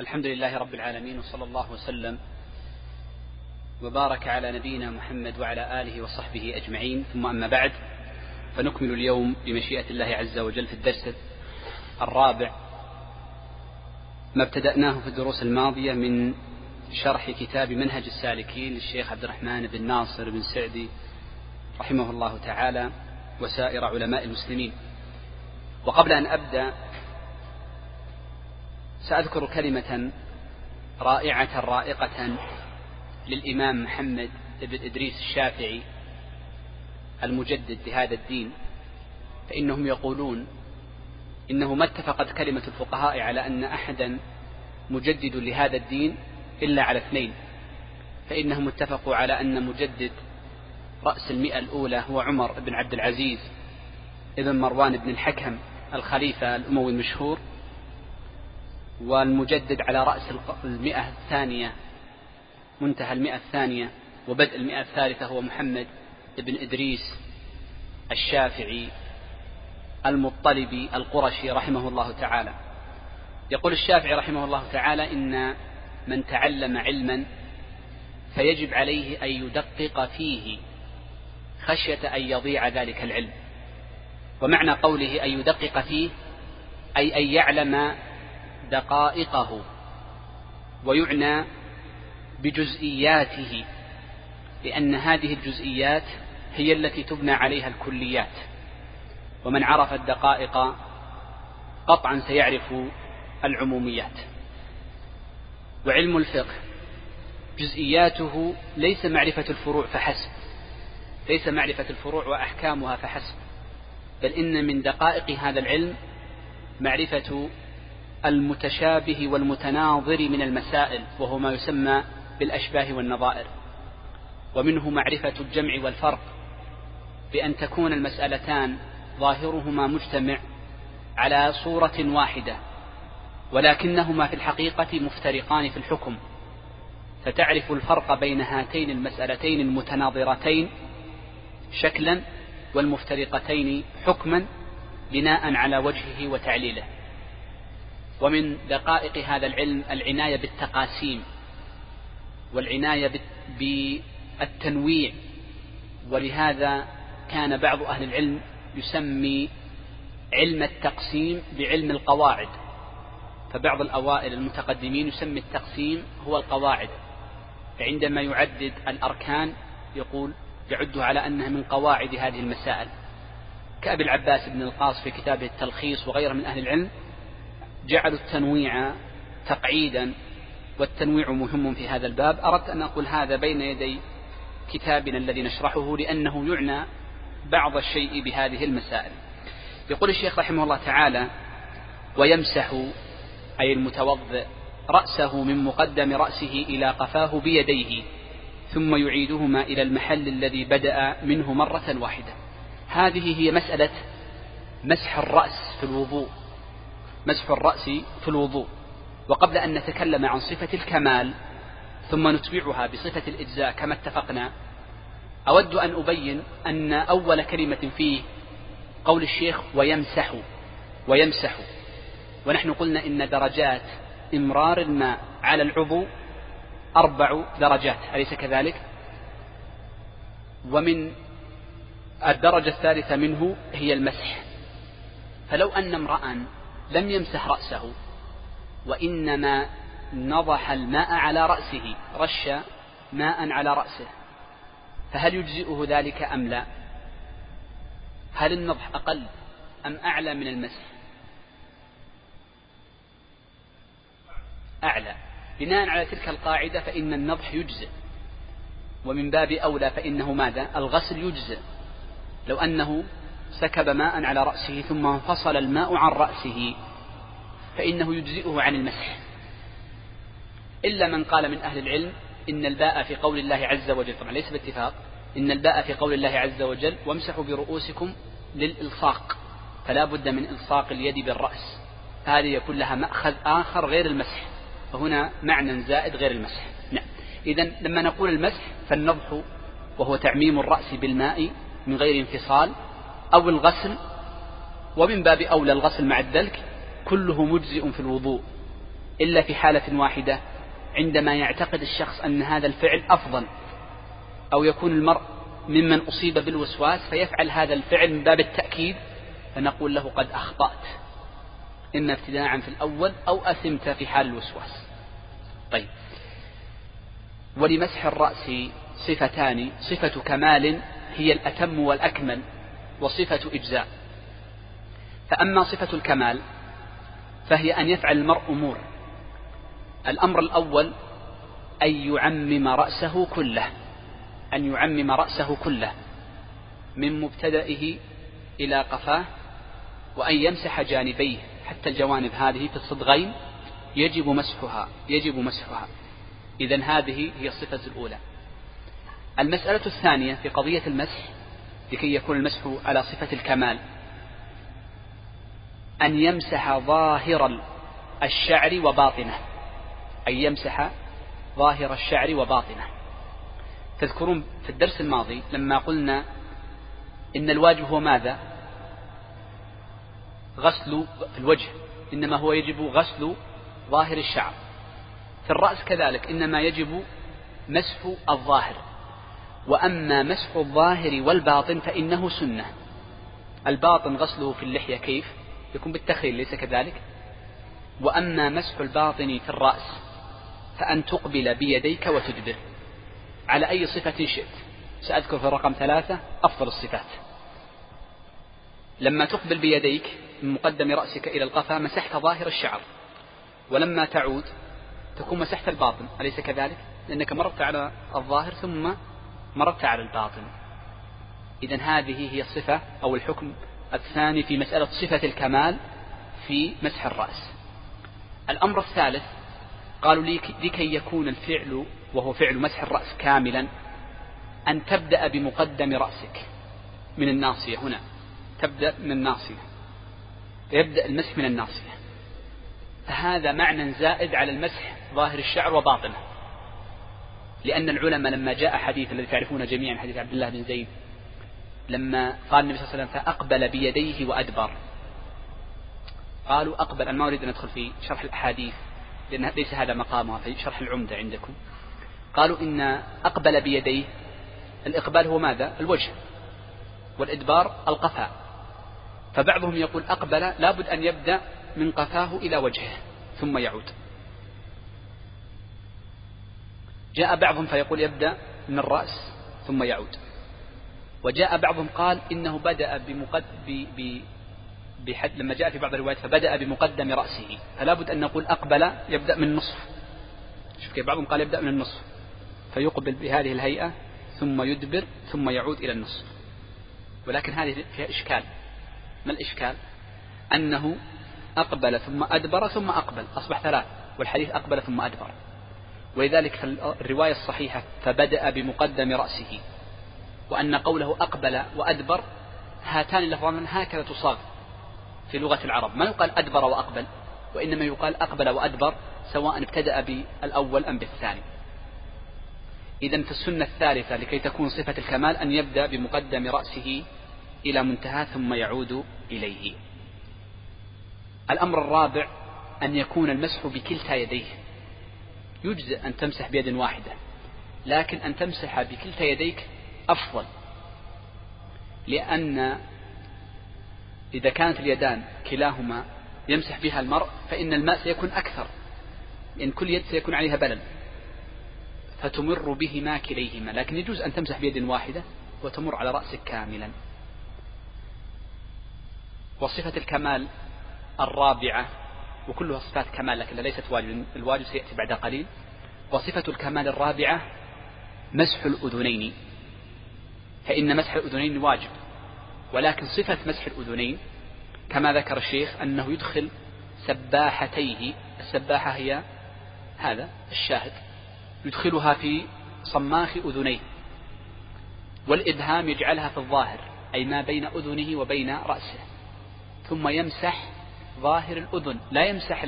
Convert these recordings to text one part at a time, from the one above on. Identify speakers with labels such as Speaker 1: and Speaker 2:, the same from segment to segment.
Speaker 1: الحمد لله رب العالمين وصلى الله وسلم وبارك على نبينا محمد وعلى آله وصحبه أجمعين. ثم أما بعد فنكمل اليوم بمشيئة الله عز وجل في الدرس الرابع ما ابتدأناه في الدروس الماضية من شرح كتاب منهج السالكين للشيخ عبد الرحمن بن ناصر بن سعدي رحمه الله تعالى وسائر علماء المسلمين. وقبل أن أبدأ سأذكر كلمة رائعة رائقة للإمام محمد بن إدريس الشافعي المجدد لهذا الدين فإنهم يقولون إنه ما اتفقت كلمة الفقهاء على أن أحدا مجدد لهذا الدين إلا على اثنين فإنهم اتفقوا على أن مجدد رأس المئة الأولى هو عمر بن عبد العزيز ابن مروان بن الحكم الخليفة الأموي المشهور. والمجدد على رأس المئة الثانية منتهى المئة الثانية وبدء المئة الثالثة هو محمد بن إدريس الشافعي المطلبي القرشي رحمه الله تعالى. يقول الشافعي رحمه الله تعالى إن من تعلم علما فيجب عليه أن يدقق فيه خشية أن يضيع ذلك العلم. ومعنى قوله أن يدقق فيه أي أن يعلم دقائقه ويعنى بجزئياته لأن هذه الجزئيات هي التي تبنى عليها الكليات. ومن عرف الدقائق قطعا سيعرف العموميات. وعلم الفقه جزئياته ليس معرفة الفروع فحسب ليس معرفة الفروع وأحكامها فحسب بل إن من دقائق هذا العلم معرفة المتشابه والمتناظر من المسائل وهو ما يسمى بالأشباه والنظائر. ومنه معرفة الجمع والفرق بأن تكون المسألتان ظاهرهما مجتمع على صورة واحدة ولكنهما في الحقيقة مفترقان في الحكم. فتعرف الفرق بين هاتين المسألتين المتناظرتين شكلا والمفترقتين حكما بناء على وجهه وتعليله. ومن دقائق هذا العلم العناية بالتقاسيم والعناية بالتنويع. ولهذا كان بعض أهل العلم يسمي علم التقسيم بعلم القواعد. فبعض الأوائل المتقدمين يسمي التقسيم هو القواعد. فعندما يعدد الأركان يقول يعدها على أنها من قواعد هذه المسائل. كأبي العباس بن القاص في كتابه التلخيص وغيره من أهل العلم جعلوا التنويع تقعيدا والتنويع مهم في هذا الباب. أردت أن أقول هذا بين يدي كتابنا الذي نشرحه لأنه يعنى بعض الشيء بهذه المسائل. يقول الشيخ رحمه الله تعالى ويمسح أي المتوضئ رأسه من مقدم رأسه إلى قفاه بيديه ثم يعيدهما إلى المحل الذي بدأ منه مرة واحدة. هذه هي مسألة مسح الرأس في الوضوء. مسح الرأس في الوضوء وقبل أن نتكلم عن صفة الكمال ثم نتبعها بصفة الإجزاء كما اتفقنا أود أن أبين أن أول كلمة فيه قول الشيخ ويمسح ويمسح ونحن قلنا إن درجات إمرار الماء على العضو أربع درجات أليس كذلك؟ ومن الدرجة الثالثة منه هي المسح فلو أن امرأ لم يمسح رأسه وإنما نضح الماء على رأسه رش ماء على رأسه. فهل يجزئه ذلك أم لا؟ هل النضح أقل أم أعلى من المسح؟ أعلى. بناء على تلك القاعدة فإن النضح يجزئ. ومن باب أولى فإنه ماذا؟ الغسل يجزئ. لو أنه سكب ماء على رأسه ثم انفصل الماء عن رأسه فإنه يجزئه عن المسح. إلا من قال من أهل العلم إن الباء في قول الله عز وجل طبعا ليس باتفاق إن الباء في قول الله عز وجل وامسحوا برؤوسكم للإلصاق فلا بد من إلصاق اليد بالرأس. هذه يكون لها مأخذ آخر غير المسح فهنا معنى زائد غير المسح. نعم. إذا لما نقول المسح فالنضح وهو تعميم الرأس بالماء من غير انفصال أو الغسل ومن باب أولى الغسل مع الدلك كله مجزئ في الوضوء إلا في حالة واحدة عندما يعتقد الشخص أن هذا الفعل أفضل أو يكون المرء ممن أصيب بالوسواس فيفعل هذا الفعل من باب التأكيد فنقول له قد أخطأت. إما ابتداعا في الأول أو أثمت في حال الوسواس. طيب. ولمسح الرأس صفتان صفة كمال هي الأتم والأكمل. وصفة إجزاء. فأما صفة الكمال فهي أن يفعل المرء أمور. الأمر الأول أن يعمم رأسه كله أن يعمم رأسه كله من مبتدئه إلى قفاه وأن يمسح جانبيه. حتى الجوانب هذه في الصدغين يجب مسحها يجب مسحها. إذا هذه هي الصفة الأولى. المسألة الثانية في قضية المسح لكي يكون المسح على صفة الكمال. أن يمسح ظاهر الشعر وباطنه. أن يمسح ظاهر الشعر وباطنه. تذكرون في الدرس الماضي لما قلنا إن الواجب هو ماذا؟ غسل الوجه. إنما هو يجب غسل ظاهر الشعر. في الرأس كذلك إنما يجب مسح الظاهر. وأما مسح الظاهر والباطن فإنه سنة. الباطن غسله في اللحية كيف؟ يكون بالتخيل ليس كذلك؟ وأما مسح الباطن في الرأس فأن تقبل بيديك وتدبر على أي صفة شئت؟ سأذكر في الرقم ثلاثة أفضل الصفات. لما تقبل بيديك من مقدم رأسك إلى القفا مسحت ظاهر الشعر. ولما تعود تكون مسحت الباطن أليس كذلك؟ لأنك مررت على الظاهر ثم مررت على الباطن. إذا هذه هي الصفة أو الحكم الثاني في مسألة صفة الكمال في مسح الرأس. الأمر الثالث قالوا لكي يكون الفعل وهو فعل مسح الرأس كاملا أن تبدأ بمقدم رأسك من الناصية هنا. تبدأ من الناصية. يبدأ المسح من الناصية. فهذا معنى زائد على المسح ظاهر الشعر وباطنه. لأن العلماء لما جاء حديث الذي تعرفونه جميعا حديث عبد الله بن زيد لما قال النبي صلى الله عليه وسلم فأقبل بيديه وأدبر. قالوا أقبل أنا ما أريد أن أدخل في شرح الأحاديث لأن ليس هذا مقامها في شرح العمدة عندكم. قالوا إن أقبل بيديه الإقبال هو ماذا؟ الوجه والإدبار القفاء. فبعضهم يقول أقبل لابد أن يبدأ من قفاه إلى وجهه ثم يعود. جاء بعضهم فيقول يبدأ من الرأس ثم يعود. وجاء بعضهم قال إنه بدأ بمقد ب... بحد لما جاء في بعض الروايات فبدأ بمقدم رأسه. فلا بد أن نقول أقبل يبدأ من النصف شوف كيف بعضهم قال يبدأ من النصف. فيقبل بهذه الهيئة ثم يدبر ثم يعود إلى النصف. ولكن هذه فيها إشكال. ما الإشكال؟ أنه أقبل ثم أدبر ثم أقبل. أصبح ثلاث والحديث أقبل ثم أدبر. ولذلك في الرواية الصحيحة فبدأ بمقدم رأسه وأن قوله أقبل وأدبر هاتان اللفظان هكذا تصاغ في لغة العرب. ما يقال أدبر وأقبل وإنما يقال أقبل وأدبر سواء ابتدأ بالأول أم بالثاني. إذا في السنة الثالثة لكي تكون صفة الكمال أن يبدأ بمقدم رأسه إلى منتهى ثم يعود إليه. الأمر الرابع أن يكون المسح بكلتا يديه. يجزئ أن تمسح بيد واحدة لكن أن تمسح بكلتا يديك أفضل لأن إذا كانت اليدان كلاهما يمسح بها المرء فإن الماء سيكون أكثر لأن كل يد سيكون عليها بلل فتمر بهما كليهما لكن يجوز أن تمسح بيد واحدة وتمر على رأسك كاملا. وصفة الكمال الرابعة وكلها صفات كمال لكن ليست واجب. الواجب سيأتي بعد قليل. وصفة الكمال الرابعة مسح الأذنين. فإن مسح الأذنين واجب ولكن صفة مسح الأذنين كما ذكر الشيخ أنه يدخل سباحتيه. السباحة هي هذا الشاهد. يدخلها في صماخ أذنيه والإبهام يجعلها في الظاهر أي ما بين أذنه وبين رأسه ثم يمسح ظاهر الأذن لا يمسح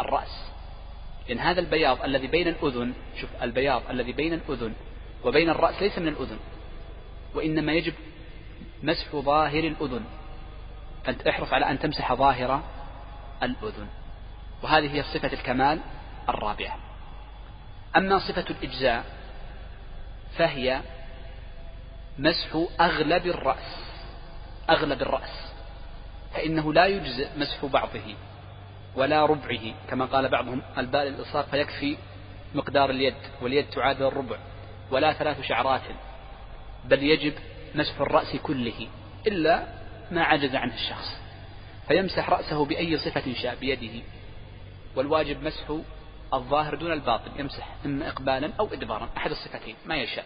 Speaker 1: الرأس. لأن هذا البياض الذي بين الأذن شوف البياض الذي بين الأذن وبين الرأس ليس من الأذن وإنما يجب مسح ظاهر الأذن. فأنت احرص على أن تمسح ظاهر الأذن. وهذه هي صفة الكمال الرابعة. أما صفة الإجزاء فهي مسح أغلب الرأس أغلب الرأس. فإنه لا يجزئ مسح بعضه ولا ربعه كما قال بعضهم الباء للإصرار فيكفي مقدار اليد واليد تعادل الربع ولا ثلاث شعرات بل يجب مسح الرأس كله إلا ما عجز عنه الشخص فيمسح رأسه بأي صفة شاء بيده والواجب مسح الظاهر دون الباطن يمسح إما إقبالا أو إدبارا أحد الصفتين ما يشاء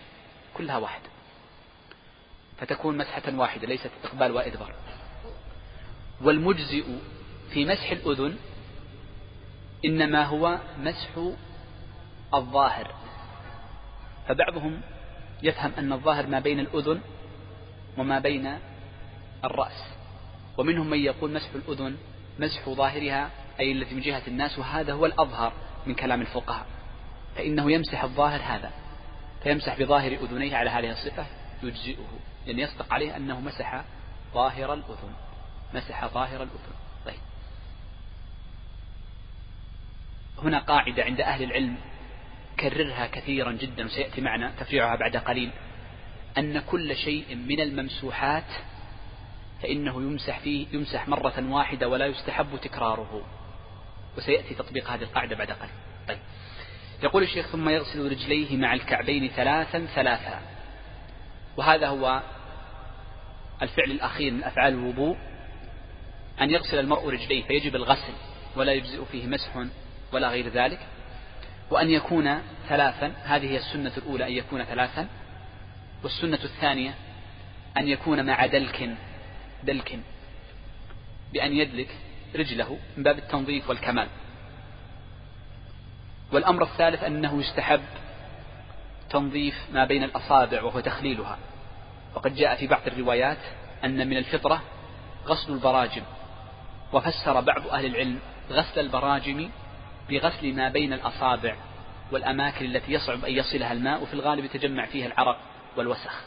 Speaker 1: كلها واحد فتكون مسحة واحدة ليست إقبال وإدبار. والمجزئ في مسح الأذن إنما هو مسح الظاهر. فبعضهم يفهم أن الظاهر ما بين الأذن وما بين الرأس ومنهم من يقول مسح الأذن مسح ظاهرها أي التي من جهة الناس وهذا هو الأظهر من كلام الفقهاء. فإنه يمسح الظاهر هذا فيمسح بظاهر أذنيه على هذه الصفة يجزئه لأن يصدق عليه أنه مسح ظاهر الأذن. مسح ظاهر الأذن طيب. هنا قاعدة عند أهل العلم. كررها كثيرا جدا وسيأتي معنا تفريعها بعد قليل. أن كل شيء من الممسوحات فإنه يمسح فيه يمسح مرة واحدة ولا يستحب تكراره. وسيأتي تطبيق هذه القاعدة بعد قليل. طيب. يقول الشيخ ثم يغسل رجليه مع الكعبين ثلاثا ثلاثا. وهذا هو الفعل الأخير من أفعال الوضوء. أن يغسل المرء رجليه فيجب الغسل ولا يجزئ فيه مسح ولا غير ذلك وأن يكون ثلاثا هذه هي السنة الأولى أن يكون ثلاثا والسنة الثانية أن يكون مع دلك دلك بأن يدلك رجله من باب التنظيف والكمال. والأمر الثالث أنه يستحب تنظيف ما بين الأصابع وهو تخليلها. وقد جاء في بعض الروايات أن من الفطرة غسل البراجم. وفسر بعض أهل العلم غسل البراجم بغسل ما بين الأصابع والأماكن التي يصعب أن يصلها الماء وفي الغالب يتجمع فيها العرق والوسخ.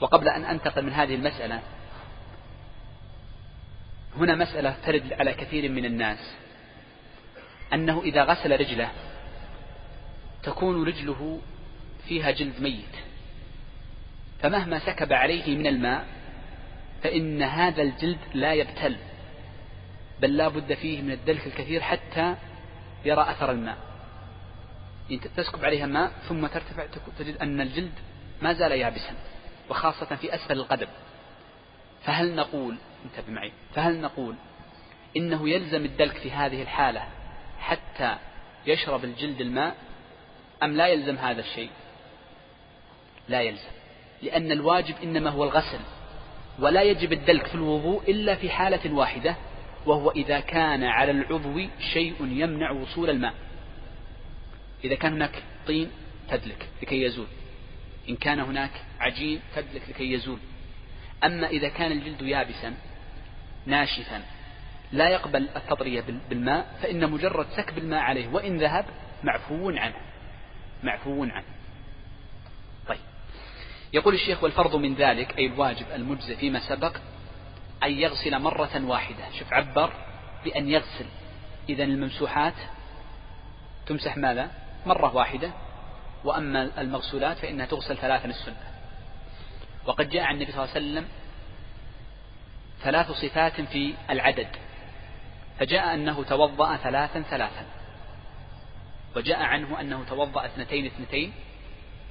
Speaker 1: وقبل أن أنتقل من هذه المسألة هنا مسألة ترد على كثير من الناس. أنه إذا غسل رجله تكون رجله فيها جلد ميت. فمهما سكب عليه من الماء فإن هذا الجلد لا يبتل بل لا بد فيه من الدلك الكثير حتى يرى أثر الماء. تسكب عليها ماء ثم ترتفع تجد أن الجلد ما زال يابسا وخاصة في أسفل القدم. فهل نقول انتبه معي فهل نقول إنه يلزم الدلك في هذه الحالة حتى يشرب الجلد الماء أم لا يلزم هذا الشيء؟ لا يلزم لأن الواجب إنما هو الغسل. ولا يجب الدلك في الوضوء إلا في حالة واحدة وهو إذا كان على العضو شيء يمنع وصول الماء. إذا كان هناك طين تدلك لكي يزول. إن كان هناك عجين تدلك لكي يزول. أما إذا كان الجلد يابسا ناشفا لا يقبل التطرية بالماء فإن مجرد سكب الماء عليه وإن ذهب معفو عنه. معفو عنه. يقول الشيخ والفرض من ذلك أي الواجب المجزي فيما سبق أن يغسل مرة واحدة. شوف عبر بأن يغسل. إذا الممسوحات تمسح ماذا؟ مرة واحدة. وأما المغسولات فإنها تغسل ثلاثا السنة. وقد جاء عن النبي صلى الله عليه وسلم ثلاث صفات في العدد. فجاء أنه توضأ ثلاثا ثلاثا. وجاء عنه أنه توضأ اثنتين اثنتين.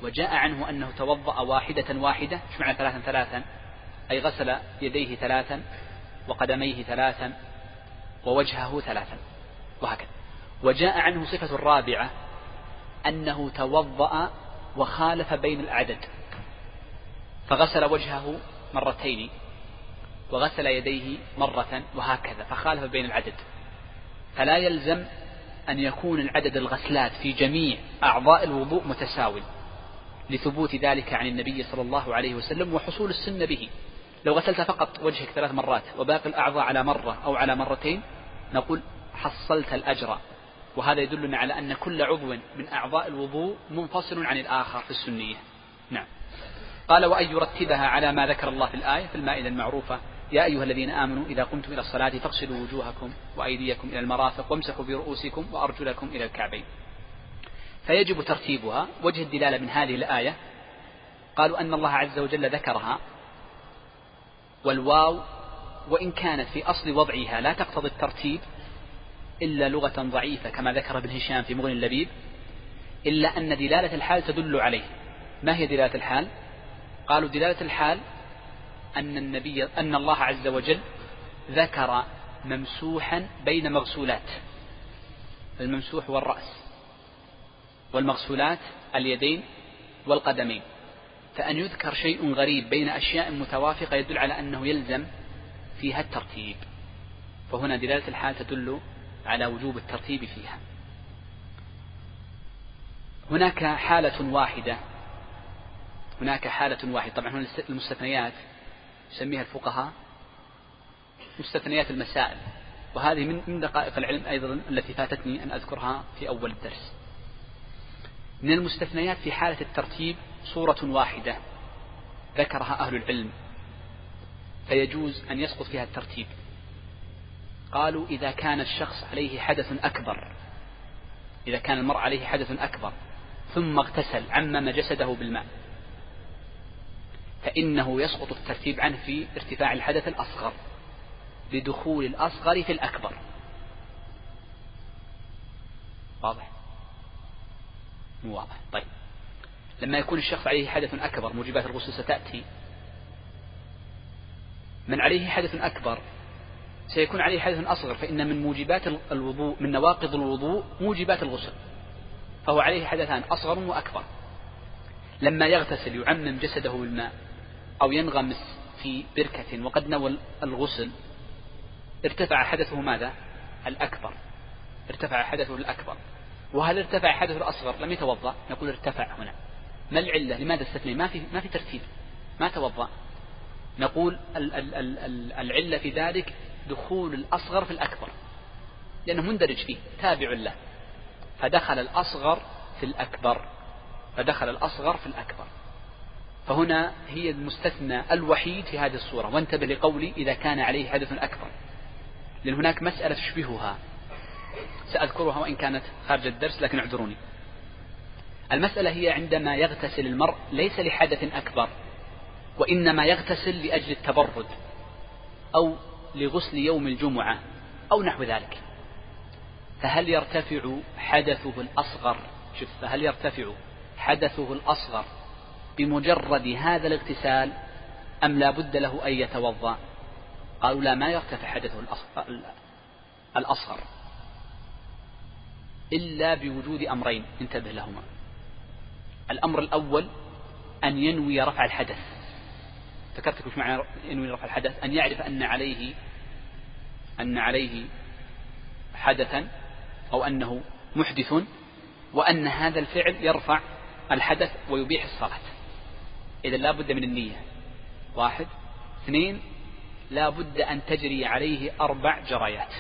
Speaker 1: وجاء عنه أنه توضأ واحدة واحدة إيش معنى ثلاثا ثلاثا؟ أي غسل يديه ثلاثا وقدميه ثلاثا ووجهه ثلاثا وهكذا. وجاء عنه صفة الرابعة أنه توضأ وخالف بين العدد فغسل وجهه مرتين وغسل يديه مرة وهكذا فخالف بين العدد. فلا يلزم أن يكون العدد الغسلات في جميع أعضاء الوضوء متساوي. لثبوت ذلك عن النبي صلى الله عليه وسلم وحصول السنة به. لو غسلت فقط وجهك ثلاث مرات وباقي الأعضاء على مرة أو على مرتين نقول حصلت الأجر. وهذا يدلنا على أن كل عضو من أعضاء الوضوء منفصل عن الآخر في السنية. نعم. قال وأن يرتبها على ما ذكر الله في الآية في المائدة المعروفة يا أيها الذين آمنوا إذا قمتم إلى الصلاة فاغسلوا وجوهكم وأيديكم إلى المرافق وامسحوا برؤوسكم وأرجلكم إلى الكعبين. فيجب ترتيبها. وجه الدلالة من هذه الآية قالوا أن الله عز وجل ذكرها والواو وإن كانت في أصل وضعها لا تقتضي الترتيب إلا لغة ضعيفة كما ذكر ابن هشام في مغني اللبيب إلا أن دلالة الحال تدل عليه. ما هي دلالة الحال؟ قالوا دلالة الحال أن النبي أن الله عز وجل ذكر ممسوحا بين مغسولات الممسوح والرأس. والمغسولات اليدين والقدمين. فأن يذكر شيء غريب بين أشياء متوافقة يدل على أنه يلزم فيها الترتيب. فهنا دلالة الحال تدل على وجوب الترتيب فيها. هناك حالة واحدة. هناك حالة واحدة. طبعا هنا المستثنيات يسميها الفقهاء مستثنيات المسائل. وهذه من دقائق العلم أيضا التي فاتتني أن أذكرها في أول الدرس. من المستثنيات في حالة الترتيب صورة واحدة ذكرها أهل العلم فيجوز أن يسقط فيها الترتيب. قالوا إذا كان الشخص عليه حدث أكبر إذا كان المرء عليه حدث أكبر ثم اغتسل عمم جسده بالماء فإنه يسقط الترتيب عنه في ارتفاع الحدث الأصغر لدخول الأصغر في الأكبر. واضح؟ مو واضح. طيب. لما يكون الشخص عليه حدث أكبر موجبات الغسل ستأتي. من عليه حدث أكبر سيكون عليه حدث أصغر فإن من موجبات الوضوء من نواقض الوضوء موجبات الغسل. فهو عليه حدثان أصغر وأكبر. لما يغتسل يعمم جسده بالماء أو ينغمس في بركة وقد نوى الغسل ارتفع حدثه ماذا؟ الأكبر. ارتفع حدثه الأكبر. وهل ارتفع حدثه الأصغر؟ لم يتوضأ. نقول ارتفع هنا. ما العلة؟ لماذا استثني؟ ما في ما في ترتيب. ما توضأ. نقول العلة في ذلك دخول الأصغر في الأكبر. لأنه مندرج فيه. تابع له. فدخل الأصغر في الأكبر. فدخل الأصغر في الأكبر. فهنا هي المستثنى الوحيد في هذه الصورة. وانتبه لقولي إذا كان عليه حدث أكبر. لأن هناك مسألة تشبهها. سأذكرها وإن كانت خارج الدرس لكن اعذروني. المسألة هي عندما يغتسل المرء ليس لحدث أكبر وإنما يغتسل لأجل التبرد أو لغسل يوم الجمعة أو نحو ذلك. فهل يرتفع حدثه الأصغر؟ شوف فهل يرتفع حدثه الأصغر بمجرد هذا الاغتسال أم لا بد له أن يتوضأ؟ قالوا لا ما يرتفع حدثه الأصغر. إلا بوجود أمرين. انتبه لهما. الأمر الأول أن ينوي رفع الحدث. ذكرت وش معنى ينوي رفع الحدث؟ أن يعرف أن عليه أن عليه حدثا أو أنه محدث وأن هذا الفعل يرفع الحدث ويبيح الصلاة. إذا لا بد من النية. واحد. اثنين. لا بد أن تجري عليه أربع جرايات.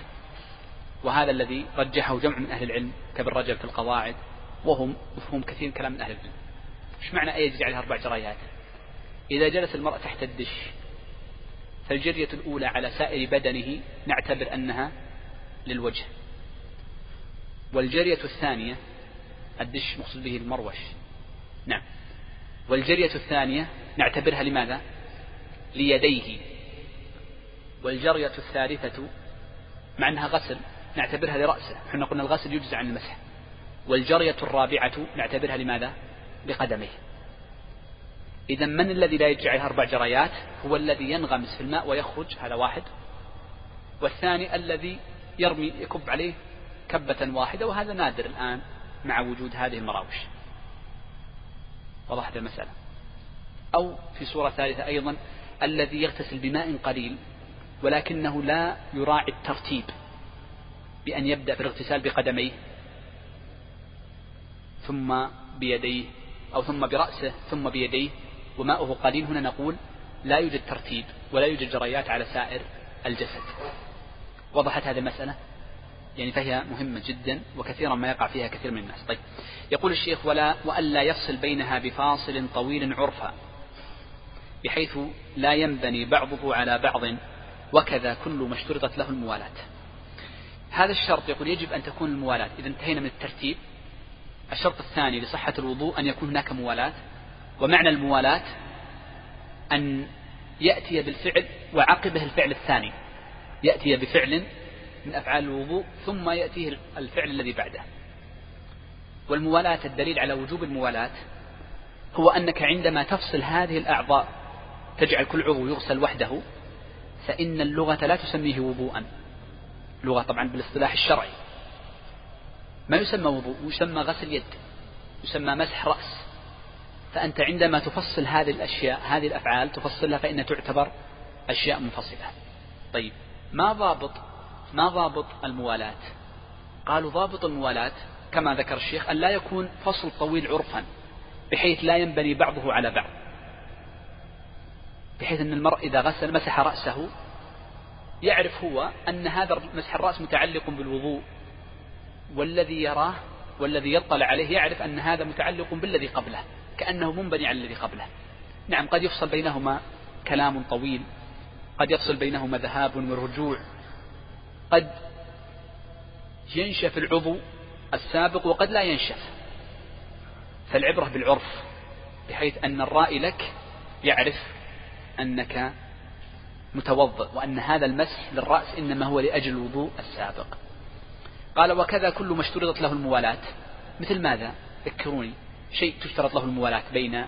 Speaker 1: وهذا الذي رجحه جمع من أهل العلم كابن رجب في القواعد وهم مفهوم كثير كلام من أهل العلم. إيش معنى أن يجري عليها أربع جرايات إذا جلس المرء تحت الدش فالجرية الأولى على سائر بدنه نعتبر أنها للوجه. والجرية الثانية الدش مقصود به المروش. نعم. والجرية الثانية نعتبرها لماذا؟ ليديه. والجرية الثالثة مع أنها غسل نعتبرها لرأسه. إحنا قلنا الغسل يجزع عن المسح. والجرية الرابعة نعتبرها لماذا؟ لقدميه إذا من الذي لا يجري عليه أربع جريات؟ هو الذي ينغمس في الماء ويخرج هذا واحد. والثاني الذي يرمي يكب عليه كبة واحدة وهذا نادر الآن مع وجود هذه المراوش. وضحت المسألة؟ أو في صورة ثالثة أيضا الذي يغتسل بماء قليل ولكنه لا يراعي الترتيب بأن يبدأ في الاغتسال بقدميه ثم بيديه أو ثم برأسه ثم بيديه وماؤه قليل. هنا نقول لا يوجد ترتيب ولا يوجد جريات على سائر الجسد. وضحت هذه المسألة؟ يعني فهي مهمة جدا وكثيرا ما يقع فيها كثير من الناس. طيب يقول الشيخ ولا وألا يفصل بينها بفاصل طويل عرفا بحيث لا ينبني بعضه على بعض وكذا كل ما اشترطت له الموالاة هذا الشرط يقول يجب أن تكون الموالاة. إذا انتهينا من الترتيب الشرط الثاني لصحة الوضوء أن يكون هناك موالاة. ومعنى الموالاة أن يأتي بالفعل وعقبه الفعل الثاني. يأتي بفعل من أفعال الوضوء ثم يأتيه الفعل الذي بعده. والموالاة الدليل على وجوب الموالاة هو أنك عندما تفصل هذه الأعضاء تجعل كل عضو يغسل وحده فإن اللغة لا تسميه وضوءا. لغة طبعا بالاصطلاح الشرعي. ما يسمى وضوء؟ يسمى غسل يد. يسمى مسح رأس. فأنت عندما تفصل هذه الأشياء هذه الأفعال تفصلها فإنها تعتبر أشياء منفصلة. طيب ما ضابط ما ضابط الموالاة قالوا ضابط الموالاة كما ذكر الشيخ أن لا يكون فصل طويل عرفا بحيث لا ينبني بعضه على بعض. بحيث أن المرء إذا غسل مسح رأسه يعرف هو أن هذا مسح الرأس متعلق بالوضوء والذي يراه والذي يطلع عليه يعرف أن هذا متعلق بالذي قبله كأنه منبني على الذي قبله. نعم قد يفصل بينهما كلام طويل قد يفصل بينهما ذهاب ورجوع قد ينشف العضو السابق وقد لا ينشف. فالعبرة بالعرف بحيث أن الرائي لك يعرف أنك متوضئ وأن هذا المسح للرأس إنما هو لأجل الوضوء السابق. قال وكذا كل ما اشترطت له الموالاة مثل ماذا؟ ذكروني. شيء تشترط له الموالاة بين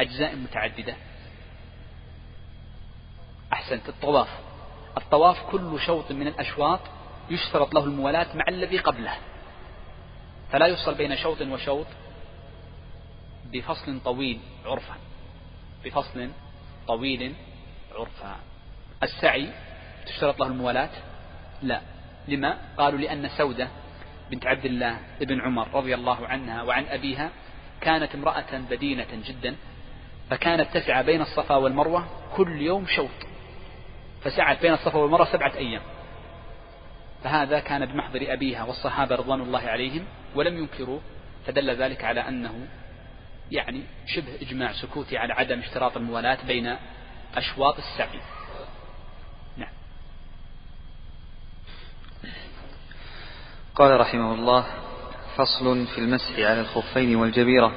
Speaker 1: أجزاء متعددة. أحسنت. الطواف. الطواف كل شوط من الأشواط يشترط له الموالاة مع الذي قبله. فلا يفصل بين شوط وشوط بفصل طويل عرفا. بفصل طويل عرفا. السعي تشترط له الموالاة لا. لما؟ قالوا لأن سودة بنت عبد الله ابن عمر رضي الله عنها وعن أبيها كانت امرأة بدينة جدا فكانت تسعى بين الصفا والمروة كل يوم شوط. فسعت بين الصفا والمروة سبعة أيام. فهذا كان بمحضر أبيها والصحابة رضوان الله عليهم ولم ينكروه فدل ذلك على أنه يعني شبه إجماع سكوتي على عدم اشتراط الموالاة بين أشواط السعي.
Speaker 2: قال رحمه الله فصل في المسح على الخفين والجبيرة.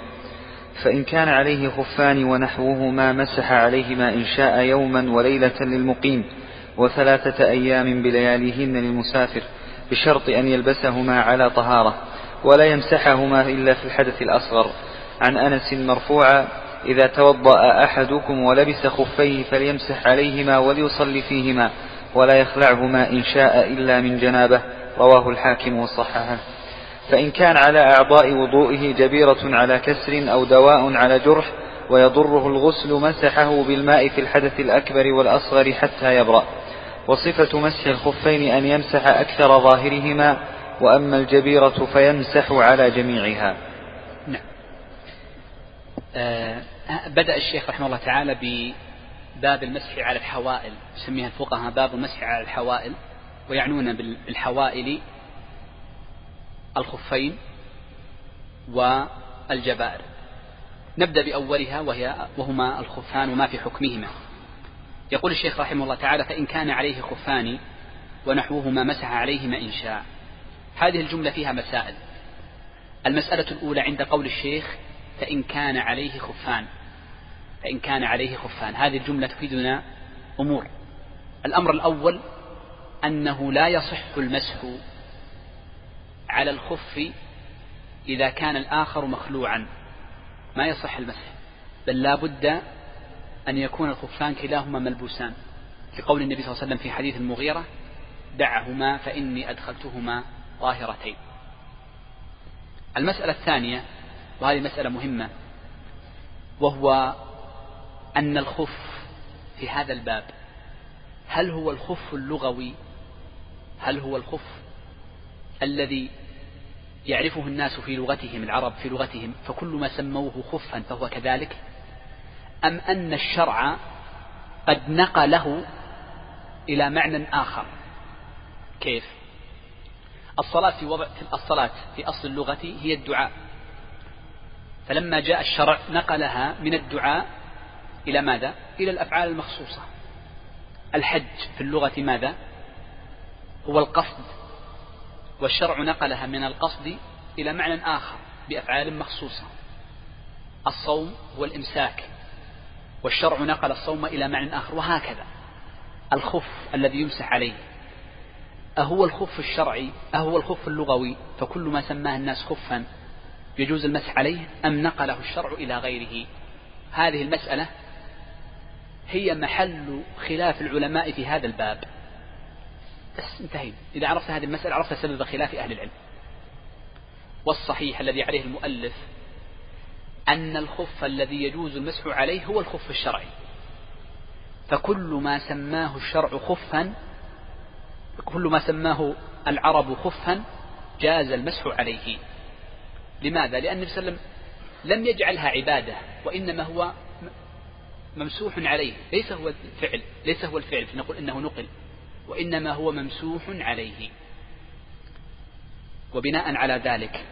Speaker 2: فإن كان عليه خفان ونحوهما مسح عليهما إن شاء يوما وليلة للمقيم وثلاثة أيام بلياليهن للمسافر بشرط أن يلبسهما على طهارة ولا يمسحهما إلا في الحدث الأصغر. عن أنس مرفوعا إذا توضأ أحدكم ولبس خفيه فليمسح عليهما وليصلي فيهما ولا يخلعهما إن شاء إلا من جنابه. رواه الحاكم وصححه. فإن كان على أعضاء وضوئه جبيرة على كسر أو دواء على جرح ويضره الغسل مسحه بالماء في الحدث الأكبر والأصغر حتى يبرأ. وصفة مسح الخفين أن يمسح أكثر ظاهرهما وأما الجبيرة فيمسح على جميعها.
Speaker 1: نعم. آه بدأ الشيخ رحمه الله تعالى بباب المسح على الحوائل يسميها الفقهاء باب المسح على الحوائل. ويعنون بالحوائل الخفين والجبائر نبدأ بأولها وهي وهما الخفان وما في حكمهما. يقول الشيخ رحمه الله تعالى فإن كان عليه خفان ونحوهما مسح عليهما إن شاء. هذه الجملة فيها مسائل. المسألة الأولى عند قول الشيخ فإن كان عليه خفان. فإن كان عليه خفان. هذه الجملة تفيدنا أمور. الأمر الأول أنه لا يصح المسح على الخف إذا كان الآخر مخلوعا. ما يصح المسح بل لا بد أن يكون الخفان كلاهما ملبوسان. لقول النبي صلى الله عليه وسلم في حديث المغيرة دعهما فإني أدخلتهما طاهرتين. المسألة الثانية وهذه مسألة مهمة وهو أن الخف في هذا الباب هل هو الخف اللغوي هل هو الخف الذي يعرفه الناس في لغتهم العرب في لغتهم فكل ما سموه خفا فهو كذلك؟ أم أن الشرع قد نقله إلى معنى آخر؟ كيف؟ الصلاة في وضع الصلاة في أصل اللغة هي الدعاء. فلما جاء الشرع نقلها من الدعاء إلى ماذا؟ إلى الأفعال المخصوصة. الحج في اللغة ماذا؟ هو القصد والشرع نقلها من القصد إلى معنى آخر بأفعال مخصوصة. الصوم هو الإمساك والشرع نقل الصوم إلى معنى آخر وهكذا. الخف الذي يمسح عليه. أهو الخف الشرعي أهو الخف اللغوي فكل ما سماه الناس خفا يجوز المسح عليه أم نقله الشرع إلى غيره؟ هذه المسألة هي محل خلاف العلماء في هذا الباب. بس انتهينا. إذا عرفت هذه المسألة عرفت سبب خلاف أهل العلم. والصحيح الذي عليه المؤلف أن الخف الذي يجوز المسح عليه هو الخف الشرعي. فكل ما سماه الشرع خفا كل ما سماه العرب خفا جاز المسح عليه. لماذا؟ لأن النبي صلى الله عليه وسلم لم يجعلها عبادة وإنما هو ممسوح عليه. ليس هو الفعل ليس هو الفعل. فنقول إنه نقل. وإنما هو ممسوح عليه. وبناء على ذلك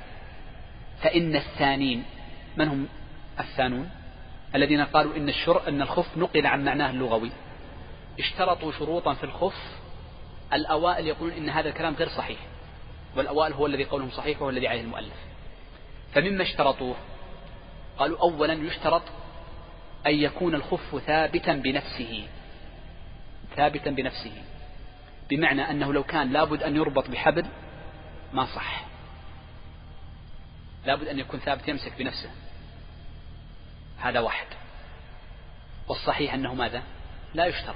Speaker 1: فإن الثانين من هم الثانون؟ الذين قالوا إن الشر أن الخف نقل عن معناه اللغوي. اشترطوا شروطا في الخف. الأوائل يقولون إن هذا الكلام غير صحيح. والأوائل هو الذي قولهم صحيح وهو الذي عليه المؤلف. فمما اشترطوه قالوا أولا يشترط أن يكون الخف ثابتا بنفسه. ثابتا بنفسه. بمعنى أنه لو كان لابد أن يربط بحبل ما صح. لابد أن يكون ثابت يمسك بنفسه. هذا واحد. والصحيح أنه ماذا؟ لا يشترط.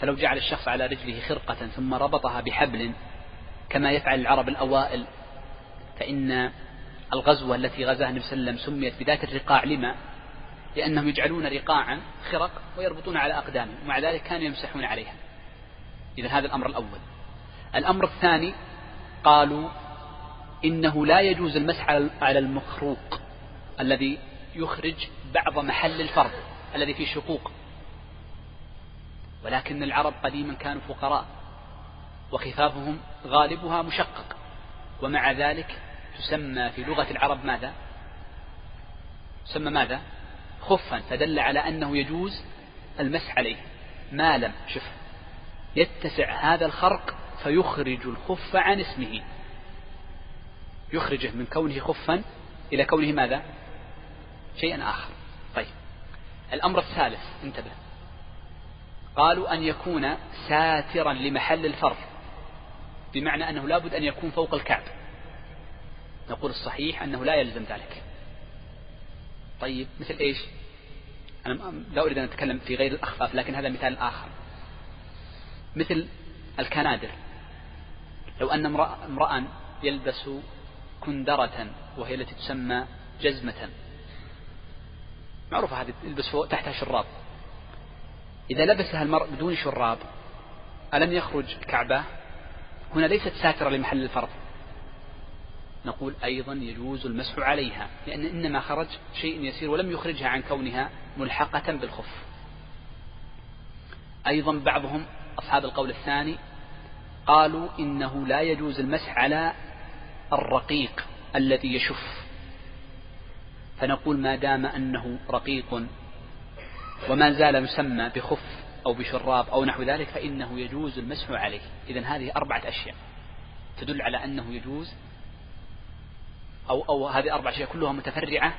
Speaker 1: فلو جعل الشخص على رجله خرقة ثم ربطها بحبل كما يفعل العرب الأوائل فإن الغزوة التي غزاها النبي صلى الله عليه وسلم سميت بذات الرقاع لما؟ لأنهم يجعلون رقاعا خرق ويربطون على أقدامهم ومع ذلك كانوا يمسحون عليها. إذا هذا الأمر الأول. الأمر الثاني قالوا إنه لا يجوز المسح على المخروق الذي يخرج بعض محل الفرد الذي فيه شقوق. ولكن العرب قديما كانوا فقراء وخفافهم غالبها مشقق. ومع ذلك تسمى في لغة العرب ماذا؟ تسمى ماذا؟ خفا فدل على أنه يجوز المسح عليه. ما لم؟ شف يتسع هذا الخرق فيخرج الخف عن اسمه. يخرجه من كونه خفا إلى كونه ماذا؟ شيئا آخر. طيب. الأمر الثالث انتبه. قالوا أن يكون ساترا لمحل الفرض بمعنى أنه لابد أن يكون فوق الكعب. نقول الصحيح أنه لا يلزم ذلك. طيب مثل إيش؟ أنا لا أريد أن أتكلم في غير الأخفاف لكن هذا مثال آخر. مثل الكنادر. لو أن امرأ يلبس كندرة وهي التي تسمى جزمة. معروفة هذه يلبس تحتها شراب. إذا لبسها المرء بدون شراب ألم يخرج كعبة؟ هنا ليست ساترة لمحل الفرض. نقول أيضا يجوز المسح عليها لأن إنما خرج شيء يسير ولم يخرجها عن كونها ملحقة بالخف. أيضا بعضهم أصحاب القول الثاني قالوا إنه لا يجوز المسح على الرقيق الذي يشف. فنقول ما دام أنه رقيق وما زال مسمى بخف أو بشراب أو نحو ذلك فإنه يجوز المسح عليه. إذا هذه أربعة أشياء تدل على أنه يجوز أو, أو هذه أربع أشياء كلها متفرعة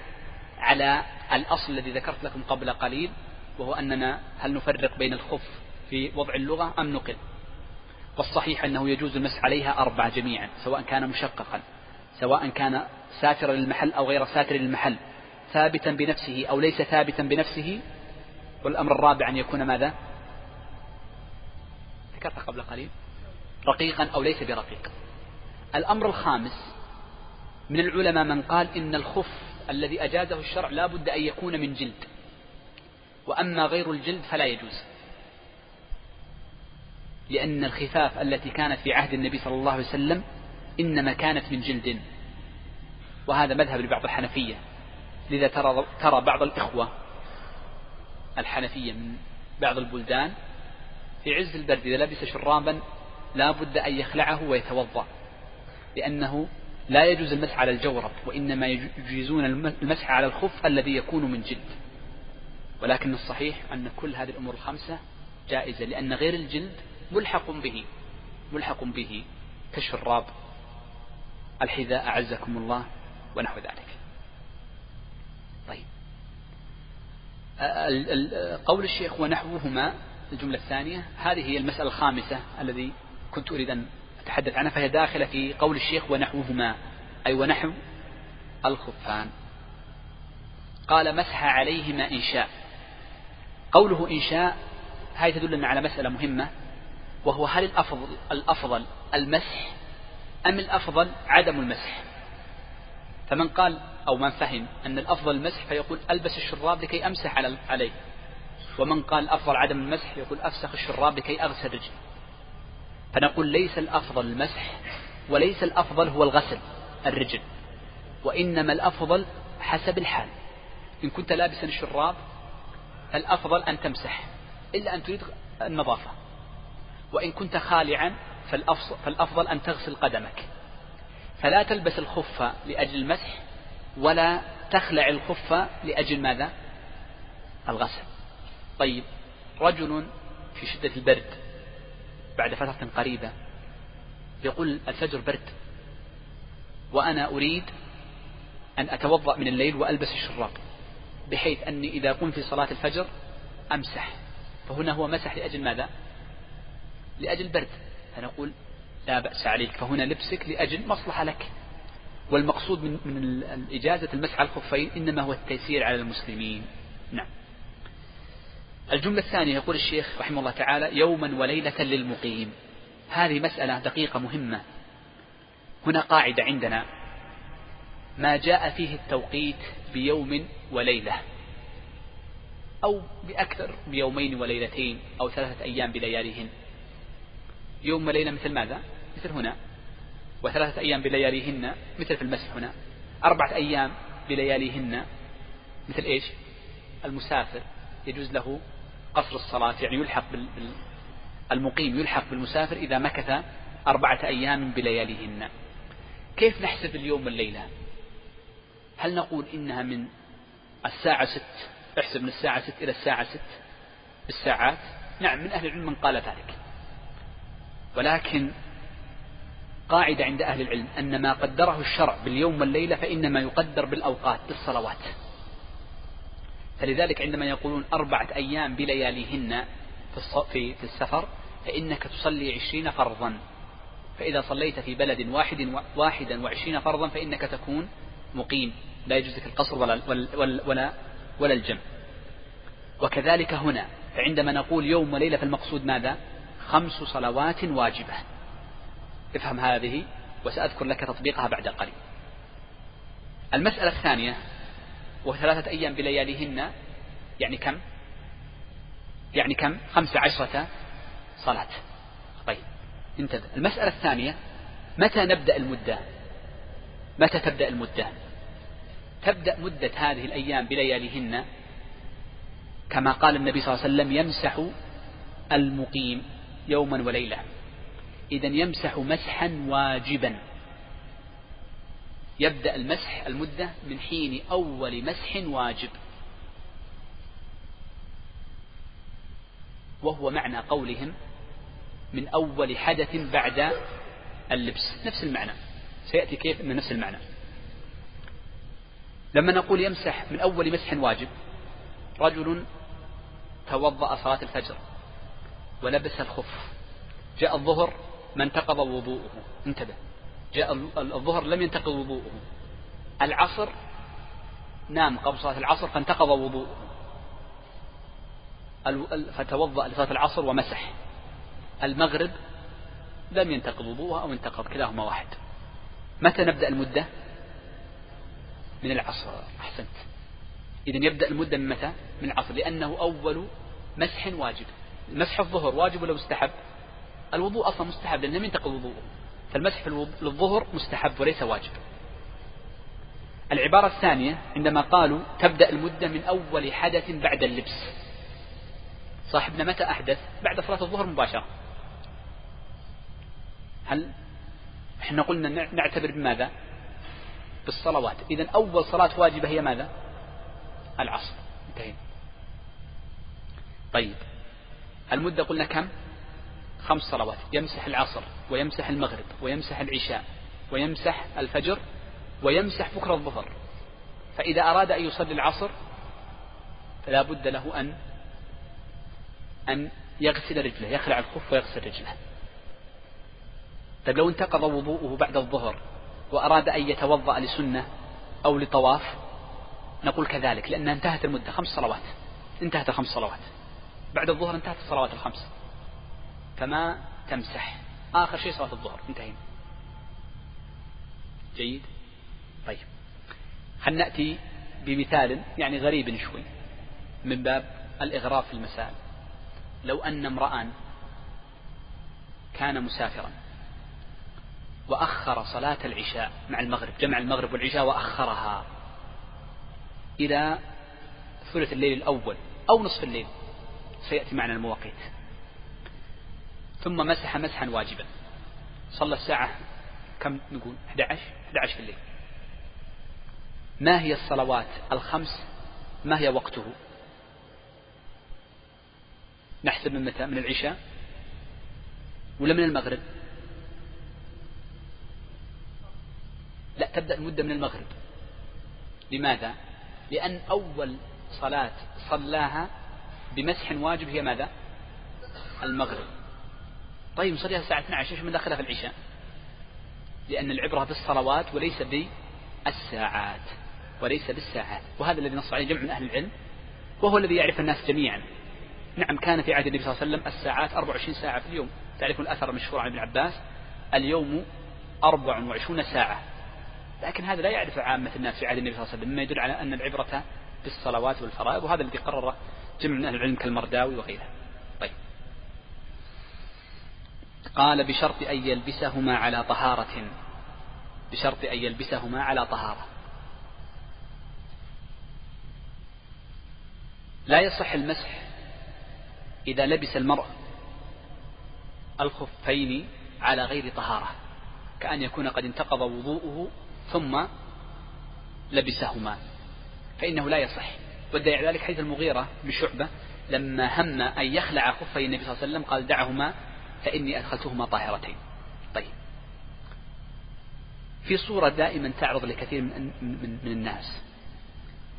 Speaker 1: على الأصل الذي ذكرت لكم قبل قليل وهو أننا هل نفرق بين الخف في وضع اللغة أم نقل. والصحيح أنه يجوز المسح عليها أربعة جميعا سواء كان مشققا سواء كان ساترا للمحل أو غير ساتر للمحل. ثابتا بنفسه أو ليس ثابتا بنفسه. والأمر الرابع أن يكون ماذا؟ ذكرت قبل قليل. رقيقا أو ليس برقيق. الأمر الخامس من العلماء من قال إن الخف الذي أجازه الشرع لا بد أن يكون من جلد. وأما غير الجلد فلا يجوز. لأن الخفاف التي كانت في عهد النبي صلى الله عليه وسلم إنما كانت من جلد. وهذا مذهب لبعض الحنفية. لذا ترى, ترى بعض الإخوة الحنفية من بعض البلدان في عز البرد إذا لبس شرابا لا بد أن يخلعه ويتوضأ لأنه لا يجوز المسح على الجورب وإنما يجيزون المسح على الخف الذي يكون من جلد. ولكن الصحيح أن كل هذه الأمور الخمسة جائزة لأن غير الجلد ملحق به ملحق به كالشراب الحذاء أعزكم الله ونحو ذلك. طيب. قول الشيخ ونحوهما الجملة الثانية هذه هي المسألة الخامسة الذي كنت أريد أن أتحدث عنها فهي داخلة في قول الشيخ ونحوهما أي ونحو الخفان. قال مسح عليهما إن شاء. قوله إن شاء هذه تدلنا على مسألة مهمة. وهو هل الأفضل الأفضل المسح أم الأفضل عدم المسح؟ فمن قال أو من فهم أن الأفضل المسح فيقول ألبس الشراب لكي أمسح عليه. ومن قال أفضل عدم المسح يقول أفسخ الشراب لكي أغسل رجلي. فنقول ليس الأفضل المسح وليس الأفضل هو الغسل الرجل. وإنما الأفضل حسب الحال. إن كنت لابسا الشراب فالأفضل أن تمسح إلا أن تريد النظافة. وإن كنت خالعا فالأفضل أن تغسل قدمك. فلا تلبس الخف لأجل المسح ولا تخلع الخف لأجل ماذا؟ الغسل. طيب رجل في شدة البرد بعد فترة قريبة يقول الفجر برد وأنا أريد أن أتوضأ من الليل وألبس الشراب بحيث أني إذا قمت في صلاة الفجر أمسح. فهنا هو مسح لأجل ماذا؟ لأجل برد. فنقول لا بأس عليك فهنا لبسك لأجل مصلحة لك. والمقصود من, من الإجازة المسح على الخفين إنما هو التيسير على المسلمين. نعم. الجملة الثانية يقول الشيخ رحمه الله تعالى يوما وليلة للمقيم. هذه مسألة دقيقة مهمة. هنا قاعدة عندنا. ما جاء فيه التوقيت بيوم وليلة. أو بأكثر بيومين وليلتين أو ثلاثة أيام بلياليهن. يوم وليلة مثل ماذا؟ مثل هنا. وثلاثة أيام بلياليهن مثل في المسح هنا. أربعة أيام بلياليهن مثل إيش؟ المسافر يجوز له قصر الصلاة يعني يلحق بال... المقيم يلحق بالمسافر إذا مكث أربعة أيام بلياليهن. كيف نحسب اليوم والليلة؟ هل نقول إنها من الساعة ست؟ احسب من الساعة ست إلى الساعة ست بالساعات؟ نعم من أهل العلم من قال ذلك. ولكن قاعدة عند أهل العلم أن ما قدره الشرع باليوم والليلة فإنما يقدر بالأوقات بالصلوات. فلذلك عندما يقولون أربعة أيام بلياليهن في في السفر فإنك تصلي عشرين فرضا. فإذا صليت في بلد واحد واحدا وعشرين فرضا فإنك تكون مقيم. لا يجوز لك القصر ولا, ولا, ولا, ولا الجمع. وكذلك هنا فعندما نقول يوم وليلة فالمقصود ماذا؟ خمس صلوات واجبة. افهم هذه وسأذكر لك تطبيقها بعد قليل. المسألة الثانية وثلاثة أيام بلياليهن يعني كم؟ يعني كم؟ خمس عشرة صلاة. طيب انتبه. المسألة الثانية متى نبدأ المدة؟ متى تبدأ المدة؟ تبدأ مدة هذه الأيام بلياليهن كما قال النبي صلى الله عليه وسلم يمسح المقيم. يوما وليلة. إذا يمسح مسحا واجبا. يبدأ المسح المدة من حين أول مسح واجب. وهو معنى قولهم من أول حدث بعد اللبس. نفس المعنى. سيأتي كيف من نفس المعنى. لما نقول يمسح من أول مسح واجب رجل توضأ صلاة الفجر. ولبس الخف. جاء الظهر ما انتقض وضوءه. انتبه. جاء الظهر لم ينتقض وضوءه. العصر نام قبل صلاة العصر فانتقض وضوءه. فتوضأ لصلاة العصر ومسح. المغرب لم ينتقض وضوءه أو انتقض كلاهما واحد. متى نبدأ المدة؟ من العصر. أحسنت. إذا يبدأ المدة من متى؟ من العصر لأنه أول مسح واجب. مسح الظهر واجب ولا مستحب؟ الوضوء أصلا مستحب لأنه لم ينتقض وضوءه. فالمسح للظهر مستحب وليس واجب. العبارة الثانية عندما قالوا تبدأ المدة من أول حدث بعد اللبس. صاحبنا متى أحدث؟ بعد صلاة الظهر مباشرة. هل إحنا قلنا نعتبر بماذا؟ بالصلوات. إذا أول صلاة واجبة هي ماذا؟ العصر. انتهينا. طيب. المدة قلنا كم؟ خمس صلوات. يمسح العصر ويمسح المغرب ويمسح العشاء ويمسح الفجر ويمسح بكرة الظهر. فإذا أراد أن يصلي العصر فلا بد له أن أن يغسل رجله يخلع الخف ويغسل رجله. طيب لو انتقض وضوءه بعد الظهر وأراد أن يتوضأ لسنة أو لطواف نقول كذلك لأنها انتهت المدة خمس صلوات. انتهت الخمس صلوات. بعد الظهر انتهت الصلوات الخمس. فما تمسح. آخر شيء صلاة الظهر. انتهينا. جيد؟ طيب. هل نأتي بمثال يعني غريب شوي من باب الإغراء في المسائل. لو أن امرأ كان مسافرا وأخر صلاة العشاء مع المغرب جمع المغرب والعشاء وأخرها إلى ثلث الليل الأول أو نصف الليل سيأتي معنا المواقيت. ثم مسح مسحا واجبا. صلى الساعة كم نقول؟ 11 11 في الليل ما هي الصلوات الخمس؟ ما هي وقته؟ نحسب من متى؟ من العشاء ولا من المغرب؟ لا تبدأ المدة من المغرب. لماذا؟ لأن أول صلاة صلاها بمسح واجب هي ماذا؟ المغرب. طيب نصليها الساعة 12 إيش من دخلها في العشاء؟ لأن العبرة بالصلوات وليس بالساعات وليس بالساعات. وهذا الذي نص عليه جمع من أهل العلم وهو الذي يعرف الناس جميعا. نعم كان في عهد النبي صلى الله عليه وسلم الساعات 24 ساعة في اليوم. تعرفون الأثر المشهور عن ابن عباس؟ اليوم 24 ساعة. لكن هذا لا يعرف عامة الناس في عهد النبي صلى الله عليه وسلم مما يدل على أن العبرة بالصلوات والفرائض وهذا الذي قرره جمع من أهل العلم كالمرداوي وغيره طيب. قال بشرط أن يلبسهما على طهارة. بشرط أن يلبسهما على طهارة. لا يصح المسح إذا لبس المرء الخفين على غير طهارة كأن يكون قد انتقض وضوءه ثم لبسهما فإنه لا يصح. والدليل ذلك حيث المغيرة بشعبة لما هم أن يخلع خفي النبي صلى الله عليه وسلم قال دعهما فإني أدخلتهما طاهرتين. طيب. في صورة دائما تعرض لكثير من, من, من الناس.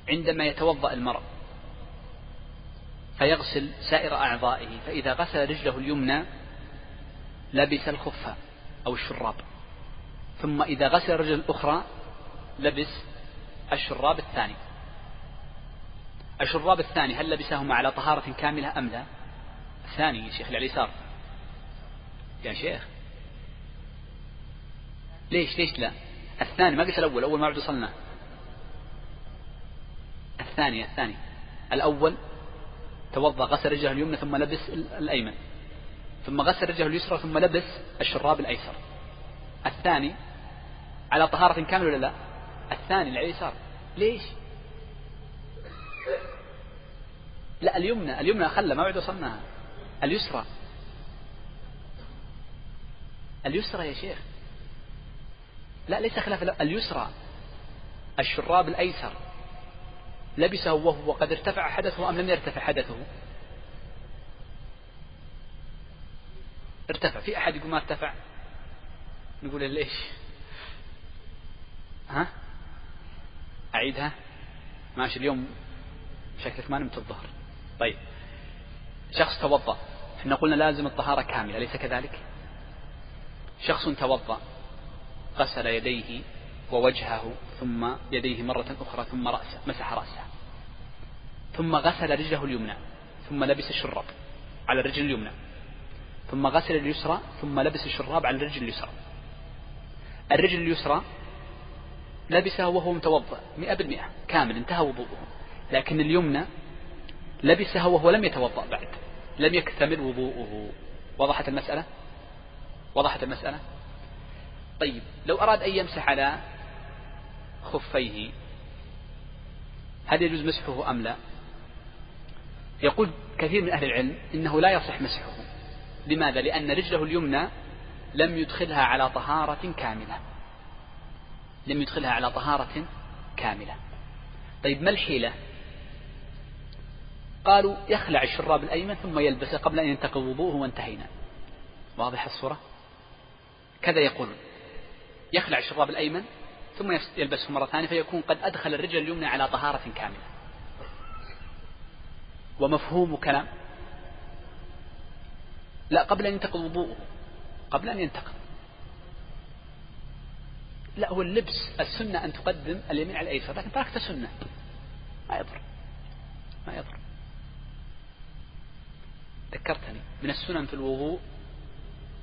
Speaker 1: عندما يتوضأ المرء فيغسل سائر أعضائه فإذا غسل رجله اليمنى لبس الخف أو الشراب. ثم إذا غسل الرجل الأخرى لبس الشراب الثاني. الشراب الثاني هل لبسهما على طهارة كاملة أم لا؟ الثاني يا شيخ اليسار. يا شيخ. ليش؟ ليش لا؟ الثاني ما قلت الأول أول ما بعد وصلنا الثاني الثاني. الأول توضأ غسل رجله اليمنى ثم لبس الأيمن. ثم غسل رجله اليسرى ثم لبس الشراب الأيسر. الثاني على طهارة كاملة ولا لا؟ الثاني على اليسار. ليش؟ لا اليمنى اليمنى خلى ما بعد وصلناها اليسرى. اليسرى يا شيخ. لا ليس خلاف اليسرى. الشراب الأيسر. لبسه وهو قد ارتفع حدثه أم لم يرتفع حدثه؟ ارتفع. في أحد يقول ما ارتفع؟ نقول ليش؟ ها؟ أعيدها؟ ماشي اليوم شكلك ما نمت الظهر. طيب. شخص توضأ. إحنا قلنا لازم الطهارة كاملة أليس كذلك؟ شخص توضأ غسل يديه ووجهه ثم يديه مرة أخرى ثم رأسه مسح رأسه. ثم غسل رجله اليمنى ثم لبس الشراب على الرجل اليمنى. ثم غسل اليسرى ثم لبس الشراب على الرجل اليسرى. الرجل اليسرى لبسها وهو متوضأ مئة بالمئة كامل انتهى وضوءه. لكن اليمنى لبسها وهو لم يتوضأ بعد. لم يكتمل وضوءه. وضحت المسألة؟ وضحت المسألة؟ طيب لو أراد أن يمسح على خفيه هل يجوز مسحه أم لا؟ يقول كثير من أهل العلم إنه لا يصح مسحه. لماذا؟ لأن رجله اليمنى لم يدخلها على طهارة كاملة. لم يدخلها على طهارة كاملة. طيب ما الحيلة؟ قالوا يخلع الشراب الأيمن ثم يلبسه قبل أن ينتقض وضوءه وانتهينا. واضح الصورة؟ كذا يقولون يخلع الشراب الأيمن ثم يلبسه مرة ثانية فيكون قد أدخل الرجل اليمنى على طهارة كاملة. ومفهوم كلام. لا قبل أن ينتقض وضوءه. قبل أن ينتقض. لا هو اللبس السنة أن تقدم اليمين على الأيسر لكن تركت سنة ما يضر. ما يضر. ذكرتني من السنن في الوضوء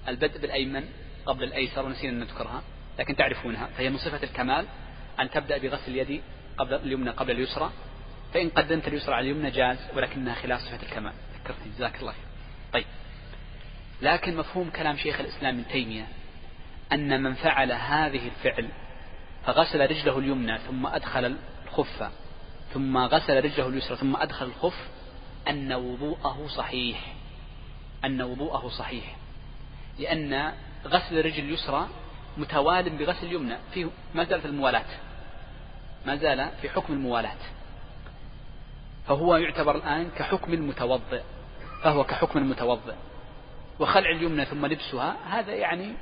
Speaker 1: البدء بالأيمن قبل الأيسر ونسينا أن نذكرها لكن تعرفونها فهي من صفة الكمال أن تبدأ بغسل اليد قبل اليمنى قبل اليسرى فإن قدمت اليسرى على اليمنى جاز ولكنها خلاف صفة الكمال. ذكرتني جزاك الله خير. طيب. لكن مفهوم كلام شيخ الإسلام ابن تيمية أن من فعل هذه الفعل فغسل رجله اليمنى ثم أدخل الخف ثم غسل رجله اليسرى ثم أدخل الخف أن وضوءه صحيح. أن وضوءه صحيح. لأن غسل الرجل اليسرى متوال بغسل اليمنى. فيه ما زال في الموالاة ما زال في حكم الموالاة فهو يعتبر الآن كحكم المتوضئ. فهو كحكم المتوضئ. وخلع اليمنى ثم لبسها هذا يعني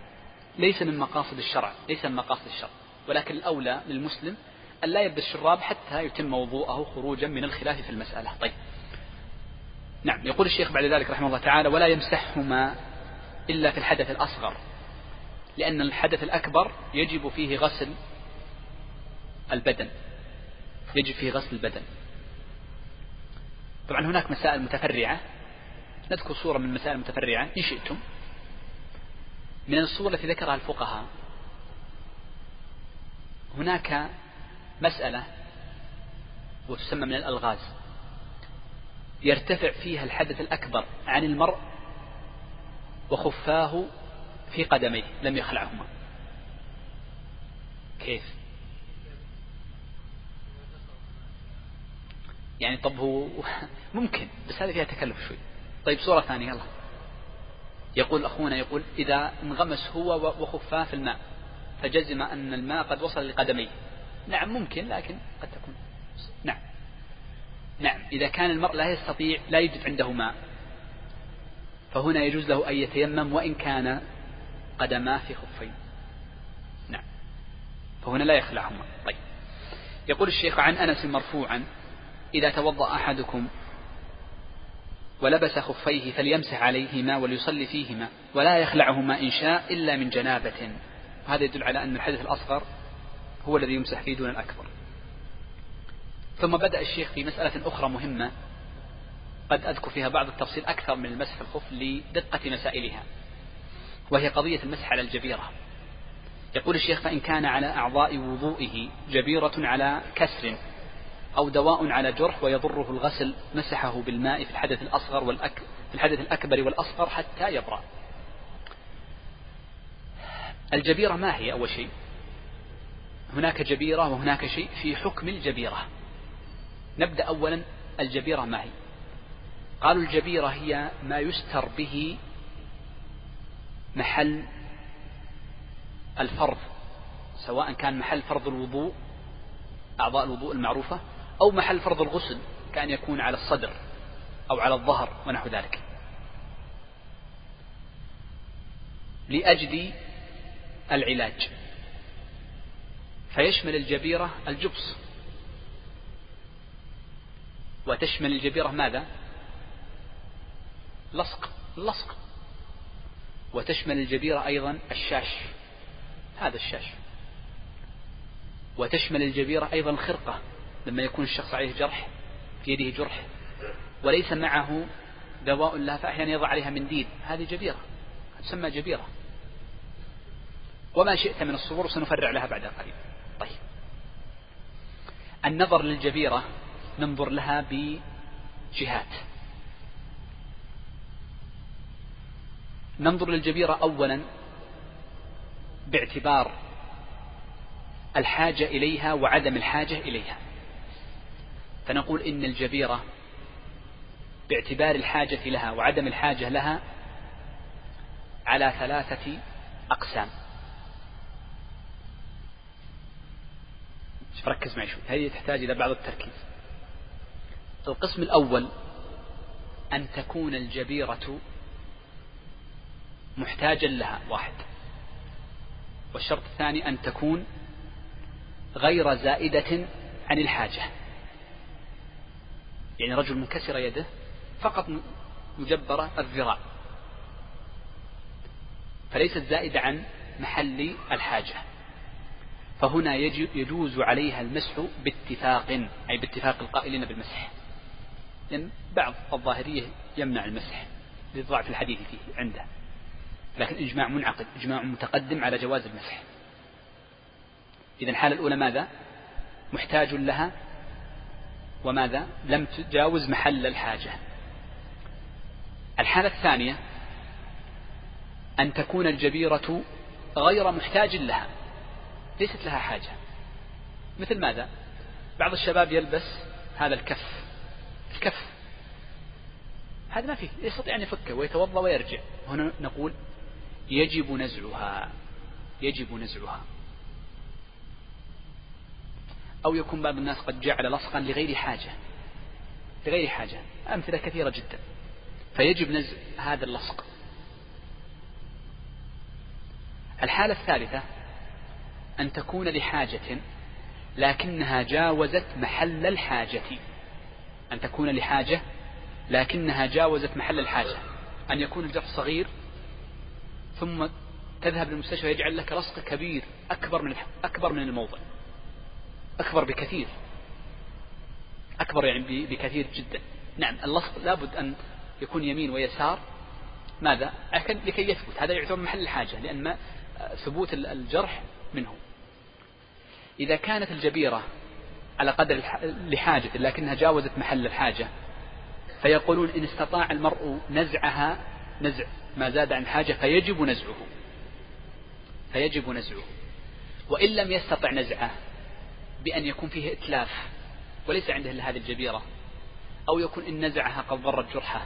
Speaker 1: ليس من مقاصد الشرع. ليس من مقاصد الشرع. ولكن الأولى للمسلم أن لا يلبس شراب حتى يتم وضوءه خروجا من الخلاف في المسألة. طيب. نعم يقول الشيخ بعد ذلك رحمه الله تعالى ولا يمسحهما إلا في الحدث الأصغر لأن الحدث الأكبر يجب فيه غسل البدن يجب فيه غسل البدن. طبعا هناك مسائل متفرعة نذكر صورة من المسائل المتفرعة إن شئتم. من الصور التي ذكرها الفقهاء هناك مسألة وتسمى من الألغاز. يرتفع فيها الحدث الأكبر عن المرء وخفاه في قدميه لم يخلعهما. كيف؟ يعني طب هو ممكن بس هذه فيها تكلف شوي. طيب صورة ثانية يلا. يقول أخونا يقول إذا انغمس هو وخفاه في الماء فجزم أن الماء قد وصل لقدميه. نعم ممكن لكن قد تكون. نعم. نعم إذا كان المرء لا يستطيع لا يوجد عنده ماء. فهنا يجوز له أن يتيمم وإن كان قدماه في خفين. نعم. فهنا لا يخلعهما طيب. يقول الشيخ عن أنس مرفوعا إذا توضأ أحدكم ولبس خفيه فليمسح عليهما وليصلي فيهما ولا يخلعهما إن شاء إلا من جنابة. هذا يدل على أن الحدث الأصغر هو الذي يمسح فيه دون الأكبر. ثم بدأ الشيخ في مسألة أخرى مهمة قد أذكر فيها بعض التفصيل أكثر من المسح الخف لدقة مسائلها وهي قضية المسح على الجبيرة. يقول الشيخ فإن كان على أعضاء وضوئه جبيرة على كسر أو دواء على جرح ويضره الغسل مسحه بالماء في الحدث الأصغر والأك في الحدث الأكبر والأصغر حتى يبرأ. الجبيرة ما هي أول شيء؟ هناك جبيرة وهناك شيء في حكم الجبيرة. نبدأ أولا الجبيرة ما هي؟ قالوا الجبيرة هي ما يستر به محل الفرض سواء كان محل فرض الوضوء أعضاء الوضوء المعروفة أو محل فرض الغسل كأن يكون على الصدر أو على الظهر ونحو ذلك. لأجل العلاج. فيشمل الجبيرة الجبس. وتشمل الجبيرة ماذا؟ لصق لصق. وتشمل الجبيرة أيضا الشاش هذا الشاش. وتشمل الجبيرة أيضا الخرقة لما يكون الشخص عليه جرح في يده جرح. وليس معه دواء لها فأحيانا يضع عليها منديل هذه جبيرة تسمى جبيرة. وما شئت من الصور سنفرع لها بعد قليل. طيب. النظر للجبيرة ننظر لها بجهات. ننظر للجبيرة أولا باعتبار الحاجة إليها وعدم الحاجة إليها. فنقول إن الجبيرة باعتبار الحاجة لها وعدم الحاجة لها على ثلاثة أقسام. ركز معي شوي. هذه تحتاج إلى بعض التركيز. القسم الأول أن تكون الجبيرة محتاجا لها واحد. والشرط الثاني أن تكون غير زائدة عن الحاجة. يعني رجل منكسر يده فقط مجبرة الذراع. فليست زائدة عن محل الحاجة. فهنا يجوز عليها المسح باتفاق أي باتفاق القائلين بالمسح. لأن بعض الظاهرية يمنع المسح لضعف الحديث فيه عنده. لكن إجماع منعقد إجماع متقدم على جواز المسح. إذا الحالة الأولى ماذا؟ محتاج لها وماذا؟ لم تجاوز محل الحاجة. الحالة الثانية أن تكون الجبيرة غير محتاج لها. ليست لها حاجة. مثل ماذا؟ بعض الشباب يلبس هذا الكف. الكف. هذا ما فيه يستطيع أن يفكه ويتوضأ ويرجع. هنا نقول يجب نزعها يجب نزعها. أو يكون بعض الناس قد جعل لصقا لغير حاجة لغير حاجة أمثلة كثيرة جدا. فيجب نزع هذا اللصق. الحالة الثالثة أن تكون لحاجة لكنها جاوزت محل الحاجة. أن تكون لحاجة لكنها جاوزت محل الحاجة. أن يكون الجرح صغير ثم تذهب للمستشفى يجعل لك لصق كبير أكبر من أكبر من الموضع. أكبر بكثير. أكبر يعني بكثير جدا. نعم اللصق لابد أن يكون يمين ويسار. ماذا؟ لكي يثبت. هذا يعتبر محل الحاجة لأن ما ثبوت الجرح منه. إذا كانت الجبيرة على قدر لحاجة لكنها جاوزت محل الحاجة. فيقولون إن استطاع المرء نزعها نزع ما زاد عن حاجة فيجب نزعه. فيجب نزعه. وإن لم يستطع نزعه بأن يكون فيه إتلاف وليس عنده إلا هذه الجبيرة أو يكون إن نزعها قد ضرت جرحه.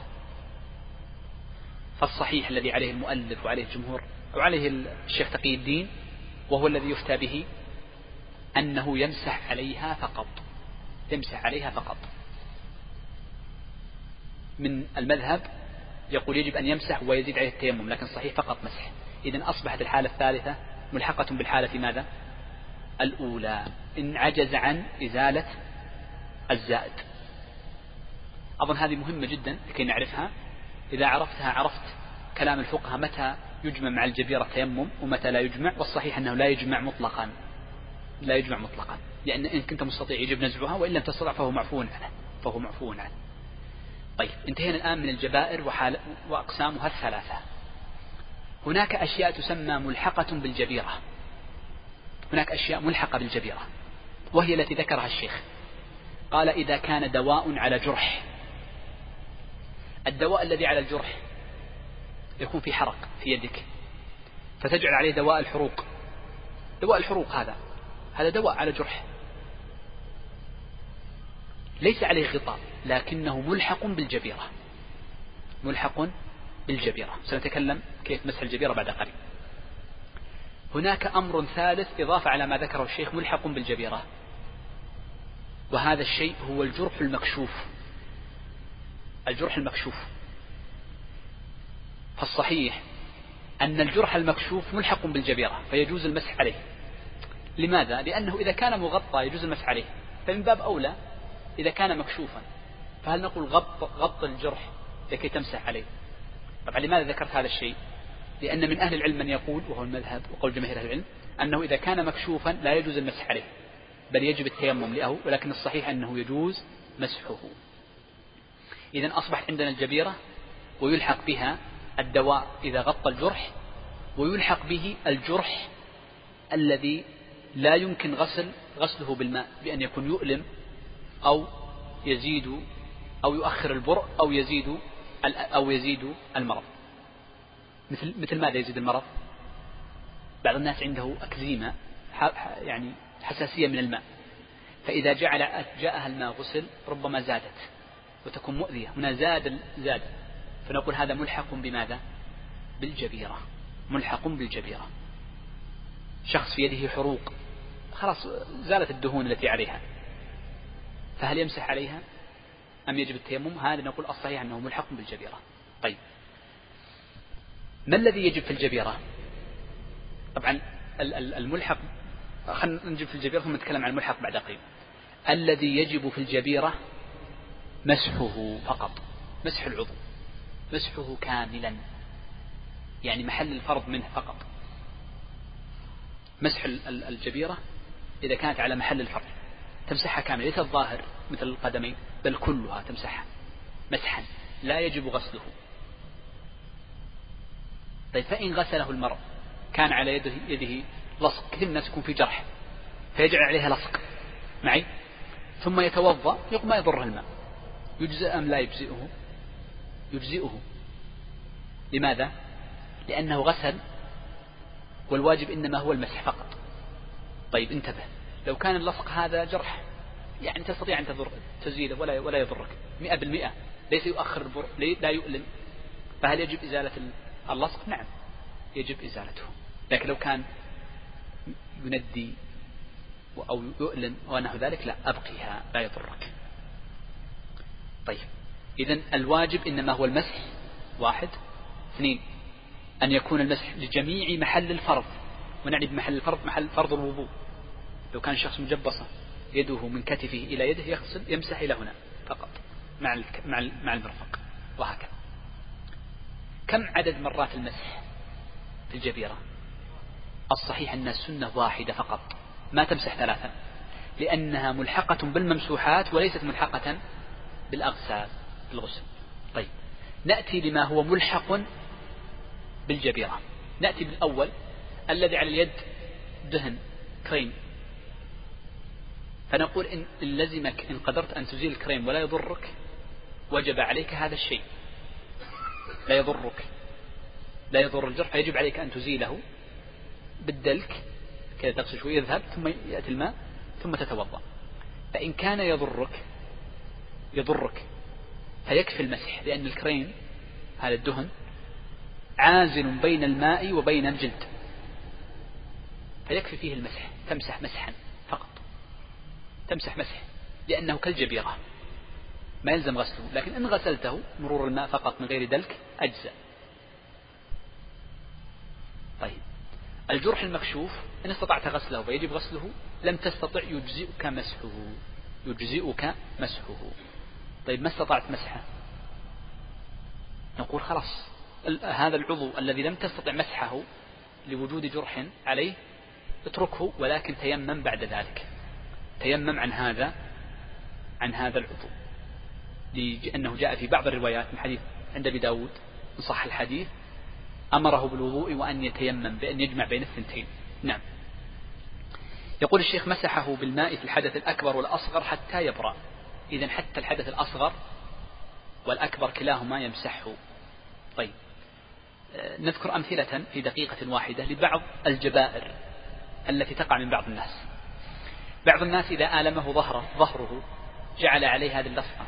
Speaker 1: فالصحيح الذي عليه المؤلف وعليه الجمهور أو عليه الشيخ تقي الدين وهو الذي يفتى به أنه يمسح عليها فقط. يمسح عليها فقط. من المذهب يقول يجب أن يمسح ويزيد عليه التيمم لكن صحيح فقط مسح. إذا أصبحت الحالة الثالثة ملحقة بالحالة ماذا؟ الأولى. إن عجز عن إزالة الزائد. أظن هذه مهمة جدا لكي نعرفها. إذا عرفتها عرفت كلام الفقهاء متى يجمع مع الجبيرة تيمم ومتى لا يجمع والصحيح أنه لا يجمع مطلقا. لا يجمع مطلقا. لأن إن كنت مستطيع يجب نزعها وإن لم تستطع فهو معفو عنه فهو معفو عنه. طيب انتهينا الآن من الجبائر وحال وأقسامها الثلاثة. هناك أشياء تسمى ملحقة بالجبيرة. هناك أشياء ملحقة بالجبيرة وهي التي ذكرها الشيخ. قال إذا كان دواء على جرح. الدواء الذي على الجرح يكون في حرق في يدك فتجعل عليه دواء الحروق. دواء الحروق هذا. هذا دواء على جرح. ليس عليه غطاء لكنه ملحق بالجبيرة. ملحق بالجبيرة. سنتكلم كيف مسح الجبيرة بعد قليل. هناك أمر ثالث إضافة على ما ذكره الشيخ ملحق بالجبيرة. وهذا الشيء هو الجرح المكشوف. الجرح المكشوف. فالصحيح أن الجرح المكشوف ملحق بالجبيرة فيجوز المسح عليه. لماذا؟ لأنه إذا كان مغطى يجوز المسح عليه. فمن باب أولى إذا كان مكشوفا فهل نقول غط, غط الجرح لكي تمسح عليه؟ طبعا لماذا ذكرت هذا الشيء؟ لأن من أهل العلم من يقول وهو المذهب وقول جماهير أهل العلم أنه إذا كان مكشوفا لا يجوز المسح عليه بل يجب التيمم له ولكن الصحيح أنه يجوز مسحه. إذا أصبحت عندنا الجبيرة ويلحق بها الدواء إذا غطى الجرح ويلحق به الجرح الذي لا يمكن غسل غسله بالماء بأن يكون يؤلم أو يزيد أو يؤخر البرء أو يزيد أو يزيد المرض. مثل مثل ماذا يزيد المرض؟ بعض الناس عنده أكزيما يعني حساسية من الماء. فإذا جعل جاءها الماء غسل ربما زادت وتكون مؤذية. هنا زاد زاد. فنقول هذا ملحق بماذا؟ بالجبيرة. ملحق بالجبيرة. شخص في يده حروق خلاص زالت الدهون التي عليها. فهل يمسح عليها؟ أم يجب التيمم؟ هذا نقول الصحيح أنه ملحق بالجبيرة. طيب. ما الذي يجب في الجبيرة؟ طبعا الملحق خلينا نجيب في الجبيرة ثم نتكلم عن الملحق بعد قليل. الذي يجب في الجبيرة مسحه فقط مسح العضو مسحه كاملا. يعني محل الفرض منه فقط. مسح الجبيرة إذا كانت على محل الفرض تمسحها كاملة ليس الظاهر مثل القدمين بل كلها تمسحها مسحا لا يجب غسله. طيب فإن غسله المرء كان على يده, يده لصق كثير من الناس يكون في جرح فيجعل عليها لصق معي؟ ثم يتوضأ يقول ما يضره الماء. يجزئ أم لا يجزئه؟ يجزئه. لماذا؟ لأنه غسل والواجب إنما هو المسح فقط. طيب انتبه. لو كان اللصق هذا جرح يعني تستطيع أن تضر تزيله ولا ولا يضرك. مئة بالمئة. ليس يؤخر البر لا يؤلم. فهل يجب إزالة اللصق؟ نعم يجب إزالته. لكن لو كان يندي أو يؤلم ونحو ذلك لا أبقيها لا يضرك. طيب إذا الواجب إنما هو المسح واحد. اثنين أن يكون المسح لجميع محل الفرض. ونعني بمحل الفرض محل فرض الوضوء. لو كان شخص مجبصة يده من كتفه إلى يده يغسل يمسح إلى هنا فقط مع مع مع المرفق. وهكذا. كم عدد مرات المسح في الجبيرة؟ الصحيح أن السنة واحدة فقط. ما تمسح ثلاثا. لأنها ملحقة بالممسوحات وليست ملحقة بالأغسال بالغسل. طيب. نأتي لما هو ملحق بالجبيرة. نأتي بالأول. الذي على اليد دهن كريم. فنقول إن لزمك إن قدرت أن تزيل الكريم ولا يضرك وجب عليك هذا الشيء. لا يضرك. لا يضر الجرح فيجب عليك أن تزيله بالدلك كذا تغسل شوي يذهب ثم يأتي الماء ثم تتوضأ. فإن كان يضرك يضرك فيكفي المسح لأن الكريم هذا الدهن عازل بين الماء وبين الجلد. فيكفي فيه المسح تمسح مسحا. تمسح مسح لأنه كالجبيرة. ما يلزم غسله لكن إن غسلته مرور الماء فقط من غير دلك أجزاء طيب. الجرح المكشوف إن استطعت غسله فيجب غسله لم تستطع يجزئك مسحه. يجزئك مسحه. طيب ما استطعت مسحه؟ نقول خلاص. هذا العضو الذي لم تستطع مسحه لوجود جرح عليه اتركه ولكن تيمم بعد ذلك. تيمم عن هذا عن هذا العضو. لأنه جاء في بعض الروايات من حديث عند أبي داود إن صح الحديث أمره بالوضوء وأن يتيمم بأن يجمع بين الثنتين. نعم. يقول الشيخ مسحه بالماء في الحدث الأكبر والأصغر حتى يبرأ. إذا حتى الحدث الأصغر والأكبر كلاهما يمسحه. طيب. نذكر أمثلة في دقيقة واحدة لبعض الجبائر التي تقع من بعض الناس. بعض الناس إذا آلمه ظهره ظهره جعل عليه هذه اللصقة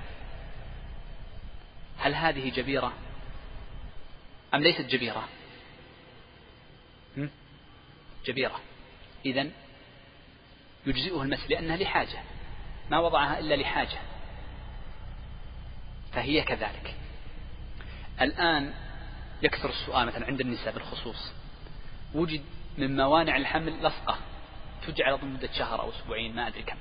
Speaker 1: هل هذه جبيرة؟ أم ليست جبيرة؟ جبيرة. إذا يجزئه المس لأنها لحاجة. ما وضعها إلا لحاجة. فهي كذلك. الآن يكثر السؤال مثلا عند النساء بالخصوص. وجد من موانع الحمل لصقة. تجعل لمدة شهر أو أسبوعين ما أدري كم.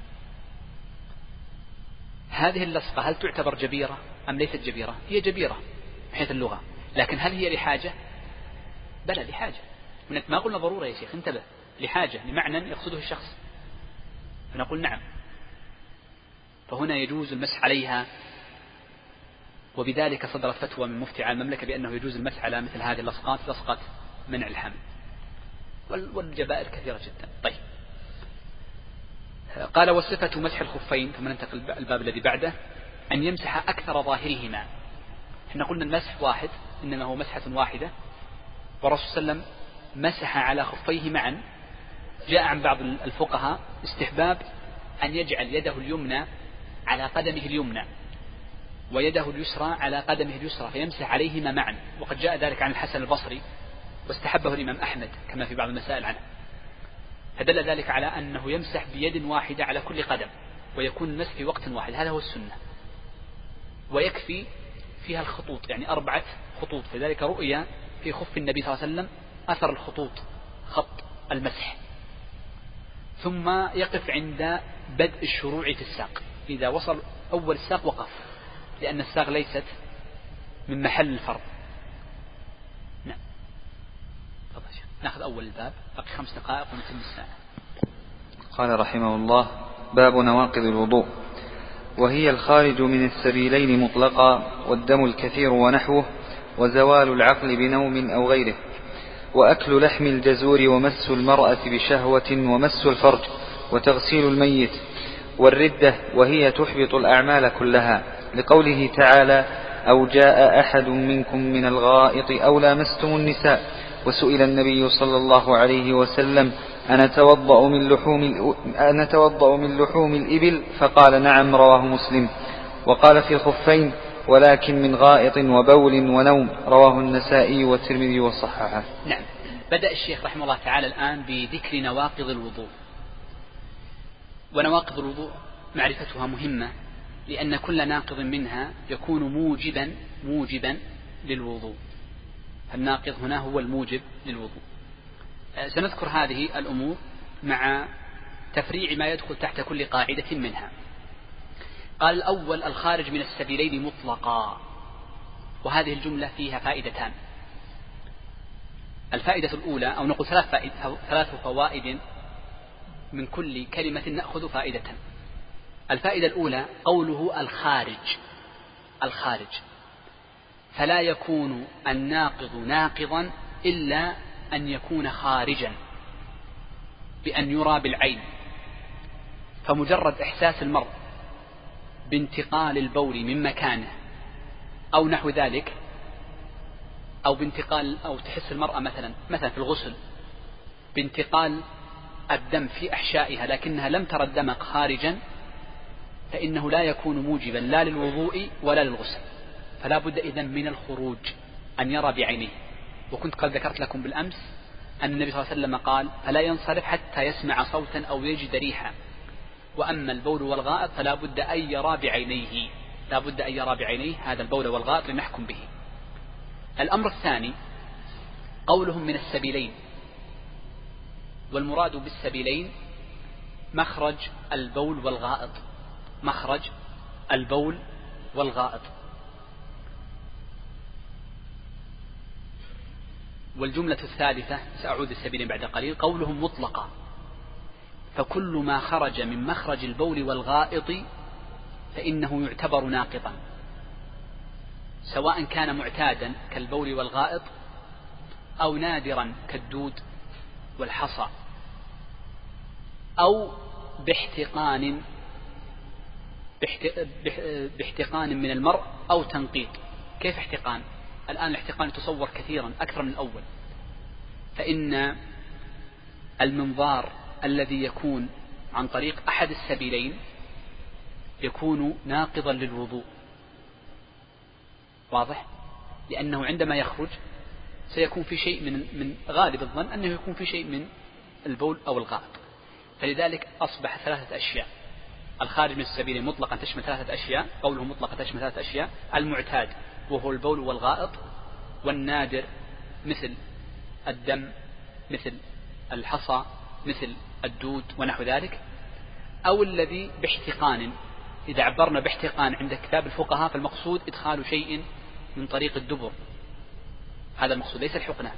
Speaker 1: هذه اللصقة هل تعتبر جبيرة أم ليست جبيرة؟ هي جبيرة من حيث اللغة. لكن هل هي لحاجة؟ بلى لحاجة. ما قلنا ضرورة يا شيخ انتبه. لحاجة لمعنى يقصده الشخص. فنقول نعم. فهنا يجوز المسح عليها وبذلك صدرت فتوى من مفتي على المملكة بأنه يجوز المسح على مثل هذه اللصقات لصقة منع الحمل. والجبائر كثيرة جدا. طيب. قال وصفة مسح الخفين ثم ننتقل الباب الذي بعده أن يمسح أكثر ظاهرهما. إحنا قلنا المسح واحد إنما هو مسحة واحدة. والرسول صلى الله عليه وسلم مسح على خفيه معا. جاء عن بعض الفقهاء استحباب أن يجعل يده اليمنى على قدمه اليمنى ويده اليسرى على قدمه اليسرى فيمسح عليهما معا. وقد جاء ذلك عن الحسن البصري واستحبه الإمام أحمد كما في بعض المسائل عنه. فدل ذلك على أنه يمسح بيد واحدة على كل قدم ويكون المسح في وقت واحد. هذا هو السنة. ويكفي فيها الخطوط يعني أربعة خطوط. فذلك رؤيا في خف النبي صلى الله عليه وسلم أثر الخطوط خط المسح. ثم يقف عند بدء الشروع في الساق. إذا وصل أول الساق وقف لأن الساق ليست من محل الفرض نعم ناخذ أول الباب بقي خمس دقائق ونتم الساعة.
Speaker 2: قال رحمه الله باب نواقض الوضوء. وهي الخارج من السبيلين مطلقا والدم الكثير ونحوه وزوال العقل بنوم أو غيره. وأكل لحم الجزور ومس المرأة بشهوة ومس الفرج وتغسيل الميت والردة وهي تحبط الأعمال كلها. لقوله تعالى أو جاء أحد منكم من الغائط أو لامستم النساء. وسئل النبي صلى الله عليه وسلم أنا توضأ من لحوم أنا توضأ من لحوم الإبل؟ فقال نعم رواه مسلم. وقال في الخفين ولكن من غائط وبول ونوم. رواه النسائي والترمذي وصححه.
Speaker 1: نعم. بدأ الشيخ رحمه الله تعالى الآن بذكر نواقض الوضوء. ونواقض الوضوء معرفتها مهمة لأن كل ناقض منها يكون موجبا موجبا للوضوء. فالناقض هنا هو الموجب للوضوء. آه، سنذكر هذه الأمور مع تفريع ما يدخل تحت كل قاعدة منها. قال الأول الخارج من السبيلين مطلقا وهذه الجملة فيها فائدتان. الفائدة الأولى أو نقول ثلاث فائد ثلاث فوائد من كل كلمة نأخذ فائدة. الفائدة الأولى قوله الخارج الخارج. فلا يكون الناقض ناقضا إلا أن يكون خارجا بأن يرى بالعين. فمجرد إحساس المرء بانتقال البول من مكانه أو نحو ذلك أو بانتقال أو تحس المرأة مثلا مثلا في الغسل بانتقال الدم في أحشائها لكنها لم ترى الدم خارجا فإنه لا يكون موجبا لا للوضوء ولا للغسل. فلا بد إذن من الخروج أن يرى بعينيه. وكنت قد ذكرت لكم بالأمس أن النبي صلى الله عليه وسلم قال فلا ينصرف حتى يسمع صوتا أو يجد ريحا. وأما البول والغائط فلا بد أن يرى بعينيه. لا بد أن يرى بعينيه هذا البول والغائط لنحكم به. الأمر الثاني قولهم من السبيلين. والمراد بالسبيلين مخرج البول والغائط. مخرج البول والغائط. والجملة الثالثة سأعود السبيلين بعد قليل قولهم مطلقة. فكل ما خرج من مخرج البول والغائط فإنه يعتبر ناقضا سواء كان معتادا كالبول والغائط أو نادرا كالدود والحصى أو باحتقان باحتقان من المرء أو تنقيط. كيف احتقان؟ الآن الاحتقان يتصور كثيرا أكثر من الأول. فإن المنظار الذي يكون عن طريق أحد السبيلين يكون ناقضا للوضوء. واضح؟ لأنه عندما يخرج سيكون في شيء من من غالب الظن أنه يكون في شيء من البول أو الغائط. فلذلك أصبح ثلاثة أشياء. الخارج من السبيل مطلقا تشمل ثلاثة أشياء قوله مطلقا تشمل ثلاثة أشياء. المعتاد. وهو البول والغائط والنادر مثل الدم مثل الحصى مثل الدود ونحو ذلك. أو الذي باحتقان إذا عبرنا باحتقان عند كتاب الفقهاء فالمقصود إدخال شيء من طريق الدبر. هذا المقصود ليس الحقنة.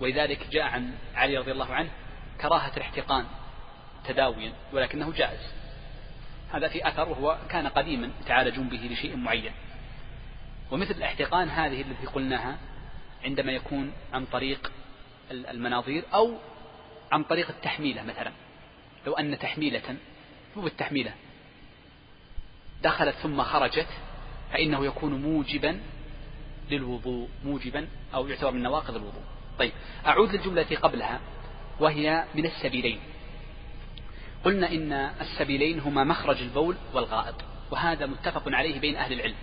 Speaker 1: ولذلك جاء عن علي رضي الله عنه كراهة الاحتقان تداويا ولكنه جائز. هذا في أثر وهو كان قديما يتعالجون به لشيء معين. ومثل الاحتقان هذه التي قلناها عندما يكون عن طريق المناظير أو عن طريق التحميلة مثلا. لو أن تحميلة مو بالتحميلة دخلت ثم خرجت فإنه يكون موجبا للوضوء موجبا أو يعتبر من نواقض الوضوء. طيب أعود للجملة قبلها وهي من السبيلين. قلنا إن السبيلين هما مخرج البول والغائط وهذا متفق عليه بين أهل العلم.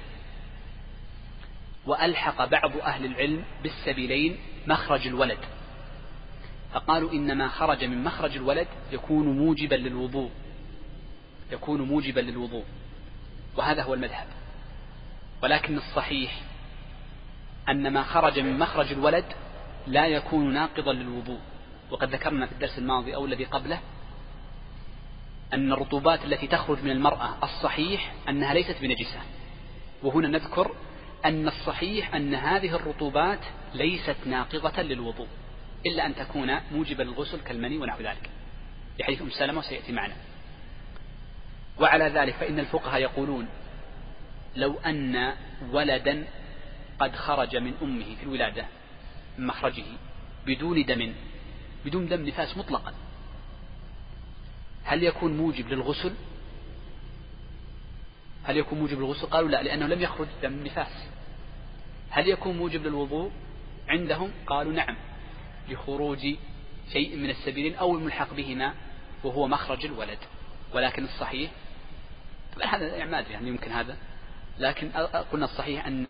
Speaker 1: وألحق بعض أهل العلم بالسبيلين مخرج الولد. فقالوا إن ما خرج من مخرج الولد يكون موجبا للوضوء. يكون موجبا للوضوء. وهذا هو المذهب. ولكن الصحيح أن ما خرج من مخرج الولد لا يكون ناقضا للوضوء. وقد ذكرنا في الدرس الماضي أو الذي قبله أن الرطوبات التي تخرج من المرأة الصحيح أنها ليست بنجسة. وهنا نذكر أن الصحيح أن هذه الرطوبات ليست ناقضة للوضوء إلا أن تكون موجبة للغسل كالمني ونحو ذلك. لحديث أم سلمة وسيأتي معنا. وعلى ذلك فإن الفقهاء يقولون لو أن ولدا قد خرج من أمه في الولادة من مخرجه بدون دم بدون دم نفاس مطلقا هل يكون موجب للغسل؟ هل يكون موجب للغسل؟ قالوا لا لأنه لم يخرج دم نفاس هل يكون موجب للوضوء؟ عندهم قالوا نعم لخروج شيء من السبيلين أو الملحق بهما وهو مخرج الولد. ولكن الصحيح طبعا هذا ما أدري يعني يمكن هذا لكن قلنا الصحيح أن